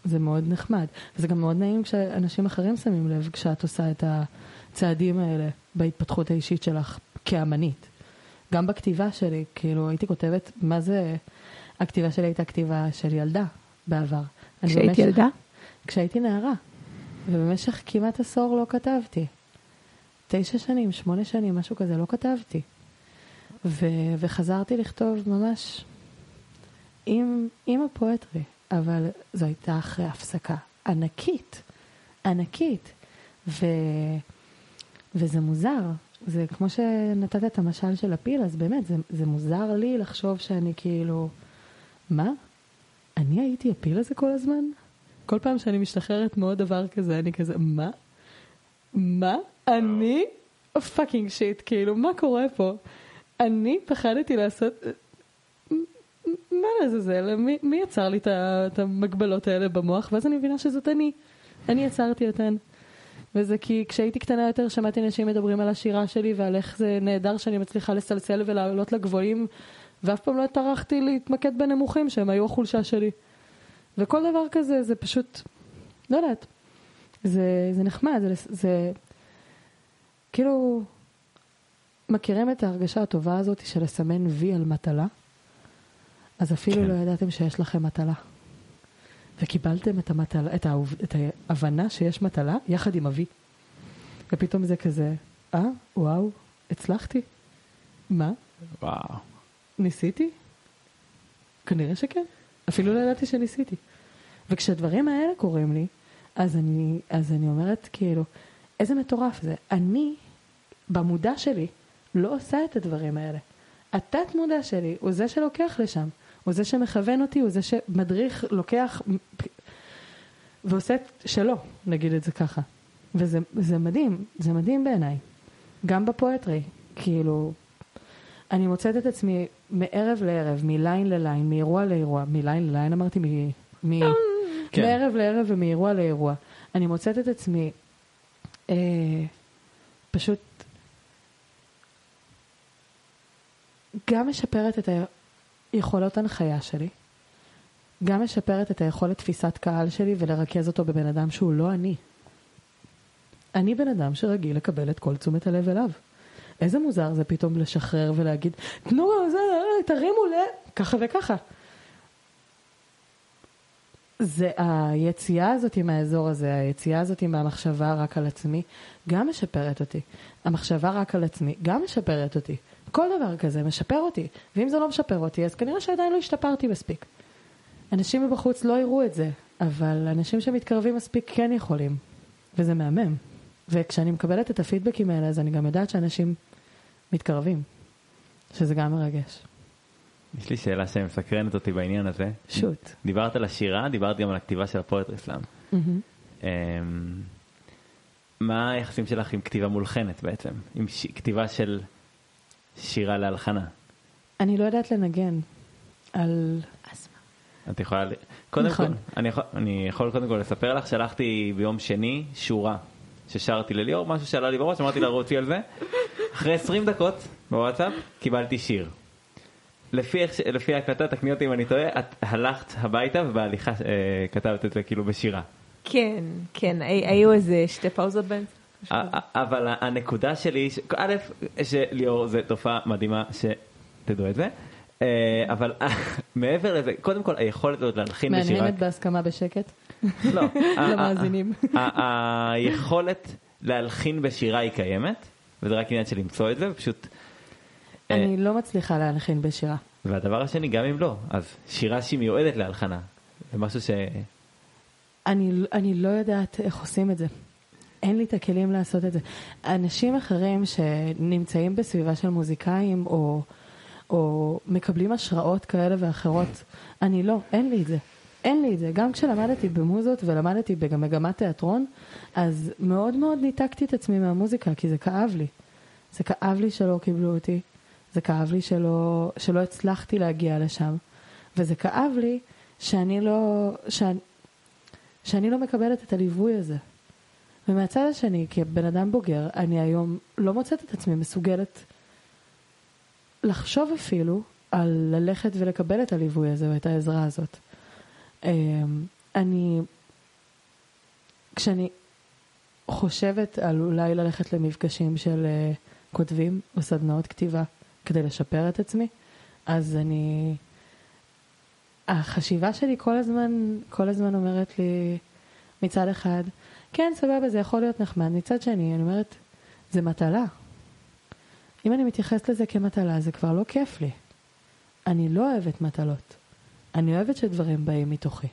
[SPEAKER 1] זה מאוד נחמד. וזה גם מאוד נעים כשאנשים אחרים שמים לב כשאת עושה את הצעדים האלה בהתפתחות האישית שלך כאמנית. גם בכתיבה שלי, כאילו הייתי כותבת, מה זה, הכתיבה שלי הייתה כתיבה של ילדה בעבר. אני
[SPEAKER 3] כשהיית
[SPEAKER 1] במשך-
[SPEAKER 3] ילדה?
[SPEAKER 1] כשהייתי נערה. ובמשך כמעט עשור לא כתבתי. תשע שנים, שמונה שנים, משהו כזה, לא כתבתי. ו- וחזרתי לכתוב ממש עם, עם הפואטרי, אבל זו הייתה אחרי הפסקה ענקית, ענקית. ו- וזה מוזר, זה כמו שנתת את המשל של הפיל, אז באמת, זה, זה מוזר לי לחשוב שאני כאילו, מה? אני הייתי הפיל הזה כל הזמן? כל פעם שאני משתחררת מעוד דבר כזה, אני כזה, מה? מה? אני? fucking shit, כאילו, מה קורה פה? אני פחדתי לעשות... מה לעזאזל? מי, מי יצר לי את המגבלות האלה במוח? ואז אני מבינה שזאת אני. אני יצרתי אותן. וזה כי כשהייתי קטנה יותר שמעתי אנשים מדברים על השירה שלי ועל איך זה נהדר שאני מצליחה לסלסל ולעלות לגבוהים ואף פעם לא טרחתי להתמקד בנמוכים שהם היו החולשה שלי. וכל דבר כזה זה פשוט, לא יודעת, זה, זה נחמד, זה, זה כאילו, מכירים את ההרגשה הטובה הזאת של לסמן וי על מטלה? אז אפילו
[SPEAKER 2] כן.
[SPEAKER 1] לא ידעתם שיש לכם מטלה. וקיבלתם את המטלה, את, העוב, את ההבנה שיש מטלה יחד עם אבי. ופתאום זה כזה, אה, וואו, הצלחתי. מה?
[SPEAKER 2] וואו.
[SPEAKER 1] ניסיתי? כנראה שכן. אפילו לא ידעתי שניסיתי. וכשהדברים האלה קורים לי, אז אני, אז אני אומרת כאילו, איזה מטורף זה. אני, במודע שלי, לא עושה את הדברים האלה. התת מודע שלי הוא זה שלוקח לשם. הוא זה שמכוון אותי, הוא זה שמדריך, לוקח ועושה את שלו, נגיד את זה ככה. וזה זה מדהים, זה מדהים בעיניי. גם בפואטרי, כאילו, אני מוצאת את עצמי מערב לערב, מליין לליין, מאירוע לאירוע, מליין לליין אמרתי, מ... מ...
[SPEAKER 2] כן.
[SPEAKER 1] מערב לערב ומאירוע לאירוע. אני מוצאת את עצמי אה, פשוט גם משפרת את היכולות הנחיה שלי, גם משפרת את היכולת תפיסת קהל שלי ולרכז אותו בבן אדם שהוא לא אני. אני בן אדם שרגיל לקבל את כל תשומת הלב אליו. איזה מוזר זה פתאום לשחרר ולהגיד, תנו, זה, תרימו ל... ככה וככה. זה היציאה הזאת מהאזור הזה, היציאה הזאת מהמחשבה רק על עצמי, גם משפרת אותי. המחשבה רק על עצמי גם משפרת אותי. כל דבר כזה משפר אותי. ואם זה לא משפר אותי, אז כנראה שעדיין לא השתפרתי מספיק. אנשים מבחוץ לא יראו את זה, אבל אנשים שמתקרבים מספיק כן יכולים. וזה מהמם. וכשאני מקבלת את הפידבקים האלה, אז אני גם יודעת שאנשים מתקרבים. שזה גם מרגש.
[SPEAKER 2] יש לי שאלה שמסקרנת אותי בעניין הזה.
[SPEAKER 1] שוט.
[SPEAKER 2] דיברת על השירה, דיברת גם על הכתיבה של הפואטרי סלאם.
[SPEAKER 1] מהמם.
[SPEAKER 2] אמ, מה היחסים שלך עם כתיבה מולחנת בעצם? עם ש... כתיבה של שירה להלחנה?
[SPEAKER 1] אני לא יודעת לנגן על...
[SPEAKER 3] אז מה?
[SPEAKER 2] את יכולה... קודם
[SPEAKER 1] נכון.
[SPEAKER 2] כל, אני יכול, אני יכול קודם כל לספר לך, שלחתי ביום שני שורה ששרתי לליאור, משהו שעלה לי בראש, אמרתי לה רוצי על זה. אחרי 20 דקות בוואטסאפ קיבלתי שיר. לפי, לפי ההקלטה, תקני אותי אם אני טועה, את הלכת הביתה ובהליכה אה, כתבת את זה כאילו בשירה.
[SPEAKER 3] כן, כן, הי- היו איזה שתי פאוזות באמצע.
[SPEAKER 2] א- א- אבל הנקודה שלי, א', שליאור זה תופעה מדהימה שתדעו את זה, אה, אבל מעבר לזה, קודם כל היכולת הזאת להלחין בשירה,
[SPEAKER 1] מהנהנת בהסכמה בשקט
[SPEAKER 2] לא,
[SPEAKER 1] למאזינים.
[SPEAKER 2] היכולת להלחין בשירה היא קיימת, וזה רק עניין של למצוא את זה, ופשוט, אה,
[SPEAKER 1] אני לא מצליחה להלחין בשירה.
[SPEAKER 2] והדבר השני, גם אם לא, אז שירה שהיא מיועדת להלחנה, זה משהו ש...
[SPEAKER 1] אני, אני לא יודעת איך עושים את זה. אין לי את הכלים לעשות את זה. אנשים אחרים שנמצאים בסביבה של מוזיקאים, או, או מקבלים השראות כאלה ואחרות. אני לא, אין לי את זה. אין לי את זה. גם כשלמדתי במוזות ולמדתי גם מגמת תיאטרון, אז מאוד מאוד ניתקתי את עצמי מהמוזיקה, כי זה כאב לי. זה כאב לי שלא קיבלו אותי, זה כאב לי שלא, שלא הצלחתי להגיע לשם, וזה כאב לי שאני לא, שאני, שאני לא מקבלת את הליווי הזה. ומהצד השני, כבן אדם בוגר, אני היום לא מוצאת את עצמי מסוגלת לחשוב אפילו על ללכת ולקבל את הליווי הזה או את העזרה הזאת. אמ, אני, כשאני חושבת על אולי ללכת למפגשים של אה, כותבים או סדנאות כתיבה כדי לשפר את עצמי, אז אני, החשיבה שלי כל הזמן, כל הזמן אומרת לי מצד אחד, כן, סבבה, זה יכול להיות נחמד. מצד שני, אני אומרת, זה מטלה. אם אני מתייחסת לזה כמטלה, זה כבר לא כיף לי. אני לא אוהבת מטלות. אני אוהבת שדברים באים מתוכי.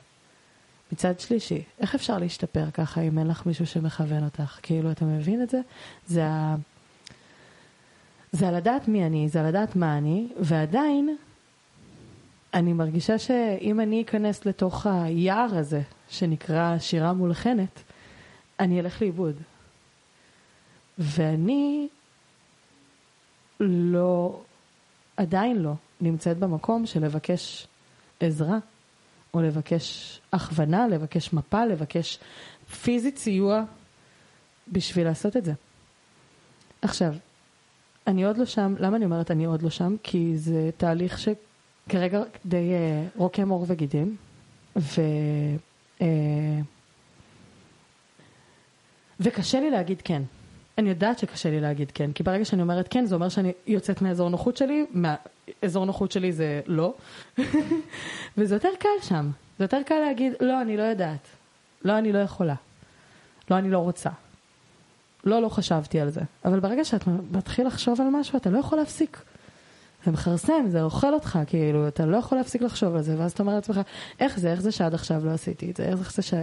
[SPEAKER 1] מצד שלישי, איך אפשר להשתפר ככה אם אין לך מישהו שמכוון אותך? כאילו, אתה מבין את זה? זה ה... זה על לדעת מי אני, זה על לדעת מה אני, ועדיין אני מרגישה שאם אני אכנס לתוך היער הזה, שנקרא שירה מולחנת, אני אלך לאיבוד. ואני לא, עדיין לא, נמצאת במקום של לבקש עזרה, או לבקש הכוונה, לבקש מפה, לבקש פיזית סיוע בשביל לעשות את זה. עכשיו, אני עוד לא שם, למה אני אומרת אני עוד לא שם? כי זה תהליך שכרגע די uh, רוקם עור וגידים, ו... Uh, וקשה לי להגיד כן. אני יודעת שקשה לי להגיד כן, כי ברגע שאני אומרת כן, זה אומר שאני יוצאת מהאזור נוחות שלי, מהאזור נוחות שלי זה לא, וזה יותר קל שם. זה יותר קל להגיד, לא, אני לא יודעת. לא, אני לא יכולה. לא, אני לא רוצה. לא, לא חשבתי על זה. אבל ברגע שאת מתחיל לחשוב על משהו, אתה לא יכול להפסיק. זה מכרסם, זה אוכל אותך, כאילו, אתה לא יכול להפסיק לחשוב על זה, ואז אתה אומר לעצמך, איך זה, איך זה שעד עכשיו לא עשיתי את זה, איך זה ש...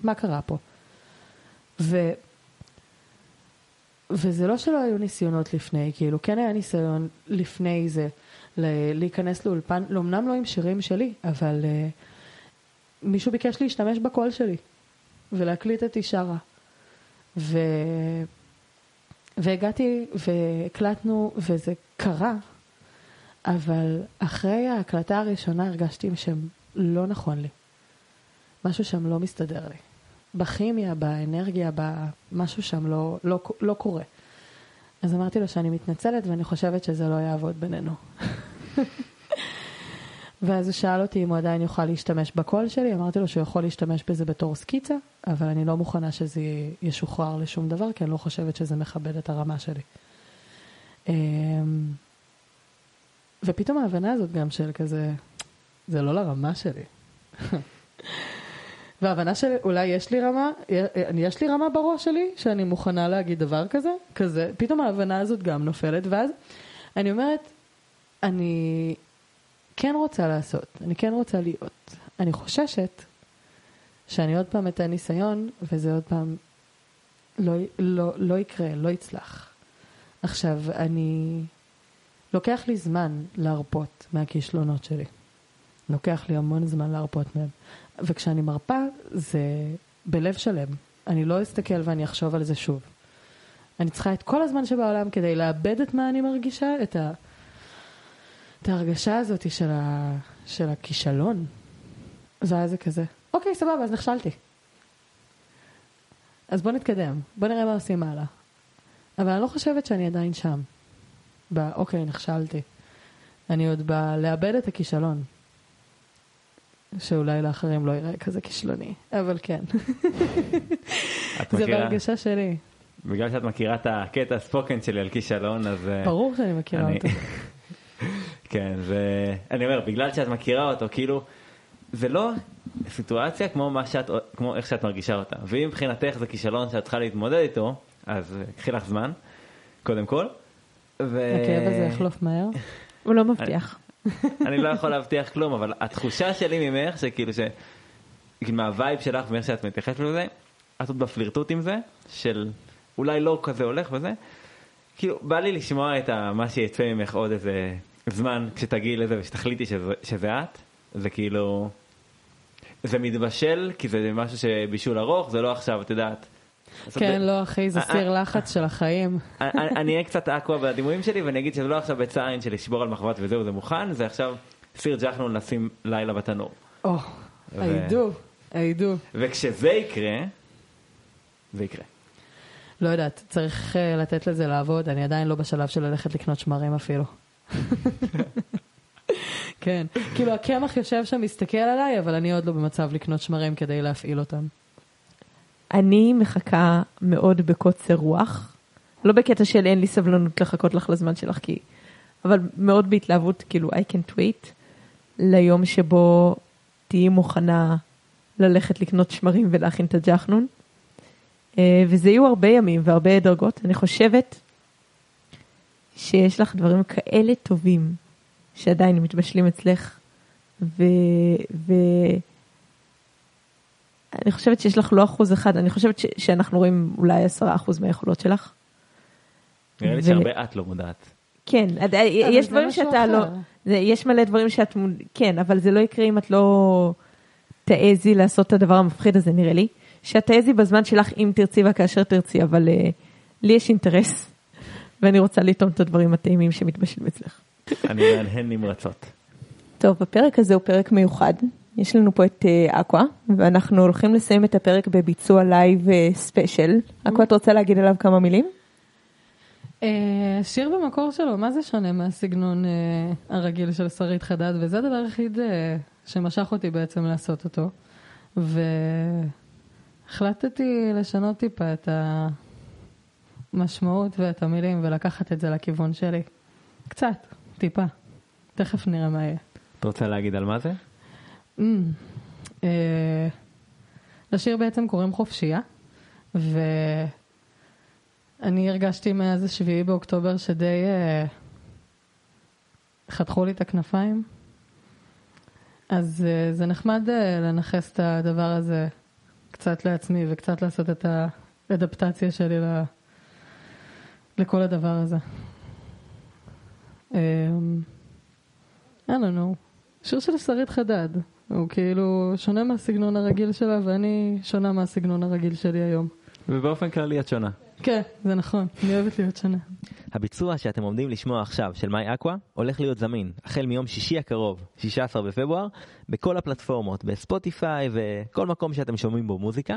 [SPEAKER 1] מה קרה פה? ו... וזה לא שלא היו ניסיונות לפני, כאילו, כן היה ניסיון לפני זה להיכנס לאולפן, אמנם לא עם שירים שלי, אבל uh, מישהו ביקש להשתמש בקול שלי ולהקליט את אישרה. ו... והגעתי והקלטנו וזה קרה, אבל אחרי ההקלטה הראשונה הרגשתי שהם לא נכון לי. משהו שם לא מסתדר לי. בכימיה, באנרגיה, במשהו שם לא, לא, לא קורה. אז אמרתי לו שאני מתנצלת ואני חושבת שזה לא יעבוד בינינו. ואז הוא שאל אותי אם הוא עדיין יוכל להשתמש בקול שלי, אמרתי לו שהוא יכול להשתמש בזה בתור סקיצה, אבל אני לא מוכנה שזה ישוחרר לשום דבר, כי אני לא חושבת שזה מכבד את הרמה שלי. אמ, ופתאום ההבנה הזאת גם של כזה, זה לא לרמה שלי. וההבנה של אולי יש לי רמה, יש לי רמה בראש שלי, שאני מוכנה להגיד דבר כזה, כזה, פתאום ההבנה הזאת גם נופלת, ואז אני אומרת, אני כן רוצה לעשות, אני כן רוצה להיות. אני חוששת שאני עוד פעם אתן ניסיון, וזה עוד פעם לא, לא, לא יקרה, לא יצלח. עכשיו, אני... לוקח לי זמן להרפות מהכישלונות שלי. לוקח לי המון זמן להרפות מהם. וכשאני מרפה, זה בלב שלם. אני לא אסתכל ואני אחשוב על זה שוב. אני צריכה את כל הזמן שבעולם כדי לאבד את מה אני מרגישה, את, ה... את ההרגשה הזאת של, ה... של הכישלון. ואז זה כזה, אוקיי, סבבה, אז נכשלתי. אז בוא נתקדם, בוא נראה מה עושים הלאה. אבל אני לא חושבת שאני עדיין שם. ב... אוקיי, נכשלתי. אני עוד בא לאבד את הכישלון. שאולי לאחרים לא יראה כזה כישלוני, אבל כן. זה בהרגשה שלי.
[SPEAKER 2] בגלל שאת מכירה את הקטע הספוקן שלי על כישלון, אז... אה,
[SPEAKER 1] ברור שאני מכירה אותו.
[SPEAKER 2] כן, ואני אומר, בגלל שאת מכירה אותו, כאילו, זה לא סיטואציה כמו, שאת, כמו איך שאת מרגישה אותה. ואם מבחינתך זה כישלון שאת צריכה להתמודד איתו, אז קחי לך זמן, קודם כל.
[SPEAKER 1] ו... הכאב הזה יחלוף מהר?
[SPEAKER 3] הוא לא מבטיח.
[SPEAKER 2] אני לא יכול להבטיח כלום, אבל התחושה שלי ממך, שכאילו ש... כאילו מהווייב שלך ואיך שאת מתייחסת לזה, את עוד בפלירטוט עם זה, של אולי לא כזה הולך וזה, כאילו בא לי לשמוע את ה... מה שיצא ממך עוד איזה זמן כשתגיעי לזה ושתחליטי שזה, שזה את, זה כאילו, זה מתבשל כי זה משהו שבישול ארוך, זה לא עכשיו, את יודעת.
[SPEAKER 1] כן, לא, אחי, זה
[SPEAKER 2] אה,
[SPEAKER 1] סיר
[SPEAKER 2] אה,
[SPEAKER 1] לחץ של החיים.
[SPEAKER 2] אני אני אהיה קצת אקווה בדימויים שלי ואני אגיד שזה לא עכשיו ביצה עין של לשבור על מחבת וזהו זה מוכן, זה עכשיו סיר ג'חנון לשים לילה בתנור.
[SPEAKER 1] או, הידו, הידו.
[SPEAKER 2] וכשזה יקרה, זה יקרה.
[SPEAKER 1] לא יודעת, צריך אה, לתת לזה לעבוד, אני עדיין לא בשלב של ללכת לקנות שמרים אפילו. כן, כאילו הקמח יושב שם, מסתכל עליי, אבל אני עוד לא במצב לקנות שמרים כדי להפעיל אותם.
[SPEAKER 3] אני מחכה מאוד בקוצר רוח, לא בקטע של אין לי סבלנות לחכות לך לזמן שלך, כי... אבל מאוד בהתלהבות, כאילו, I can't wait, ליום שבו תהיי מוכנה ללכת לקנות שמרים ולהכין את הג'חנון. אה, וזה יהיו הרבה ימים והרבה דרגות. אני חושבת שיש לך דברים כאלה טובים שעדיין מתבשלים אצלך, ו... ו... אני חושבת שיש לך לא אחוז אחד, אני חושבת ש- שאנחנו רואים אולי עשרה אחוז מהיכולות שלך.
[SPEAKER 2] נראה לי
[SPEAKER 3] ו-
[SPEAKER 2] שהרבה את לא מודעת.
[SPEAKER 3] כן, עד- יש דברים שאתה לא,
[SPEAKER 1] אחר.
[SPEAKER 3] זה, יש מלא דברים שאת, כן, אבל זה לא יקרה אם את לא תעזי לעשות את הדבר המפחיד הזה, נראה לי. שאת תעזי בזמן שלך אם תרצי וכאשר תרצי, אבל uh, לי יש אינטרס, ואני רוצה לטעום את הדברים הטעימים שמתבשלים אצלך.
[SPEAKER 2] אני מהנהן נמרצות.
[SPEAKER 3] טוב, הפרק הזה הוא פרק מיוחד. יש לנו פה את אה, אקווה, ואנחנו הולכים לסיים את הפרק בביצוע לייב אה, special. אקווה, את רוצה להגיד עליו כמה מילים?
[SPEAKER 1] אה, שיר במקור שלו, מה זה שונה מהסגנון אה, הרגיל של שרית חדד, וזה הדבר היחיד אה, שמשך אותי בעצם לעשות אותו. והחלטתי לשנות טיפה את המשמעות ואת המילים ולקחת את זה לכיוון שלי. קצת, טיפה. תכף נראה מה יהיה.
[SPEAKER 2] את רוצה להגיד על מה זה?
[SPEAKER 1] אה, לשיר בעצם קוראים חופשייה, ואני הרגשתי מאז השביעי באוקטובר שדי אה, חתכו לי את הכנפיים. אז אה, זה נחמד לנכס את הדבר הזה קצת לעצמי וקצת לעשות את האדפטציה שלי ל... לכל הדבר הזה. I don't know. שיר של שרית חדד. הוא כאילו שונה מהסגנון הרגיל שלה, ואני שונה מהסגנון הרגיל שלי היום.
[SPEAKER 2] ובאופן כללי את שונה.
[SPEAKER 1] כן, זה נכון, אני אוהבת להיות שונה.
[SPEAKER 4] הביצוע שאתם עומדים לשמוע עכשיו של מאי אקווה הולך להיות זמין החל מיום שישי הקרוב, 16 בפברואר, בכל הפלטפורמות, בספוטיפיי וכל מקום שאתם שומעים בו מוזיקה.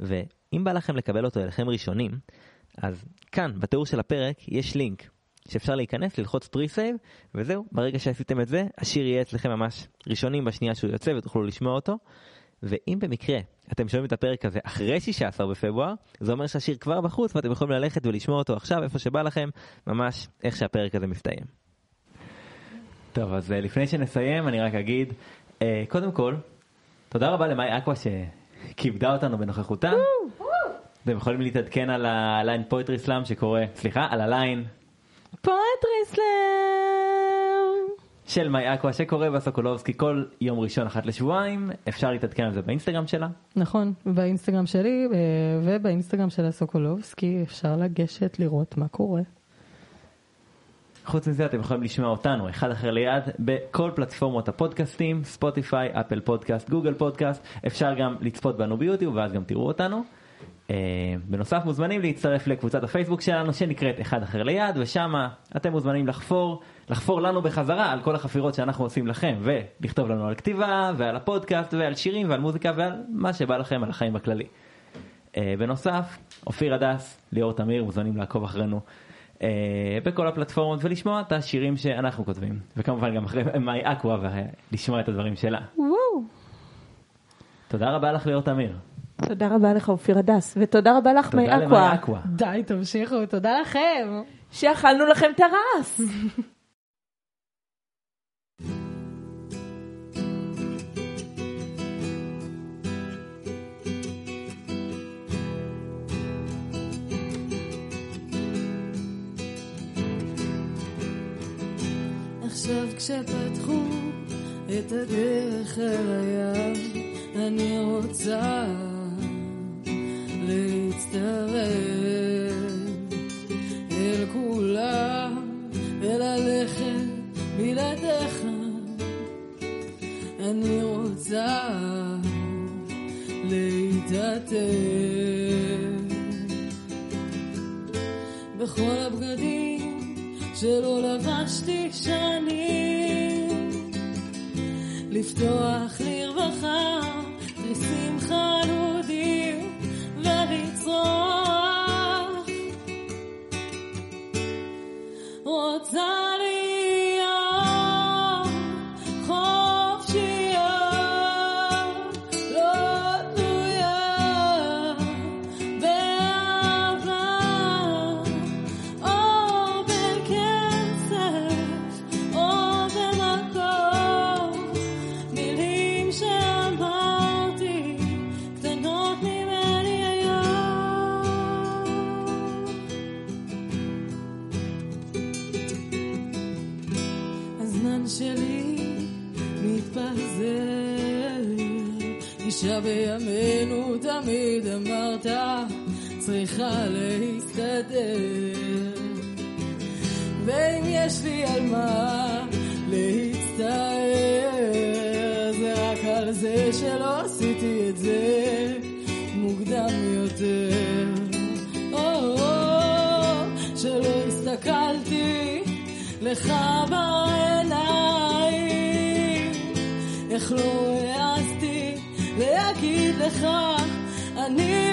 [SPEAKER 4] ואם בא לכם לקבל אותו אליכם ראשונים, אז כאן בתיאור של הפרק יש לינק שאפשר להיכנס, ללחוץ pre-save, וזהו, ברגע שעשיתם את זה, השיר יהיה אצלכם ממש ראשונים בשנייה שהוא יוצא ותוכלו לשמוע אותו. ואם במקרה אתם שומעים את הפרק הזה אחרי 16 בפברואר, זה אומר שהשיר כבר בחוץ ואתם יכולים ללכת ולשמוע אותו עכשיו איפה שבא לכם, ממש איך שהפרק הזה מסתיים.
[SPEAKER 2] טוב, אז אה, לפני שנסיים, אני רק אגיד, אה, קודם כל, תודה רבה למאי אקווה שכיבדה אותנו בנוכחותה. אתם יכולים להתעדכן על הליין פויטרי סלאם שקורה, סליחה, על הליין
[SPEAKER 1] poetry slam!
[SPEAKER 2] של מאי אקווה שקורה בסוקולובסקי כל יום ראשון אחת לשבועיים. אפשר להתעדכן על זה באינסטגרם שלה.
[SPEAKER 1] נכון, באינסטגרם שלי אה, ובאינסטגרם של הסוקולובסקי אפשר לגשת לראות מה קורה.
[SPEAKER 2] חוץ מזה אתם יכולים לשמוע אותנו אחד אחר ליד בכל פלטפורמות הפודקאסטים, ספוטיפיי, אפל פודקאסט, גוגל פודקאסט, אפשר גם לצפות בנו ביוטיוב ואז גם תראו אותנו. Uh, בנוסף מוזמנים להצטרף לקבוצת הפייסבוק שלנו שנקראת אחד אחר ליד ושם אתם מוזמנים לחפור, לחפור לנו בחזרה על כל החפירות שאנחנו עושים לכם ולכתוב לנו על כתיבה ועל הפודקאסט ועל שירים ועל מוזיקה ועל מה שבא לכם על החיים בכללי. Uh, בנוסף, אופיר הדס, ליאור תמיר מוזמנים לעקוב אחרינו uh, בכל הפלטפורמות ולשמוע את השירים שאנחנו כותבים וכמובן גם אחרי מאי אקווה ולשמוע את הדברים שלה.
[SPEAKER 1] וואו.
[SPEAKER 2] תודה רבה לך ליאור תמיר.
[SPEAKER 3] תודה רבה לך אופיר הדס, ותודה רבה לך מאי
[SPEAKER 2] למאי
[SPEAKER 3] אקווה,
[SPEAKER 2] אקווה.
[SPEAKER 1] די, תמשיכו, תודה לכם.
[SPEAKER 3] שאכלנו לכם את הרס.
[SPEAKER 5] עכשיו כשפתחו את הדרך אל הים, אני רוצה להצטרף אל כולם וללכת בלעדיך. אני רוצה להתעטף בכל הבגדים שלא לבשתי שנים, לפתוח לרווחה, לשמחה ולצרוח רוצה תמיד אמרת, צריכה להסתדר. ואם יש לי על מה להצטער, זה רק על זה שלא עשיתי את זה מוקדם יותר. או, שלא הסתכלתי לך בעיניים, איך לא העזתי להגיד לך, אני ממשיכה.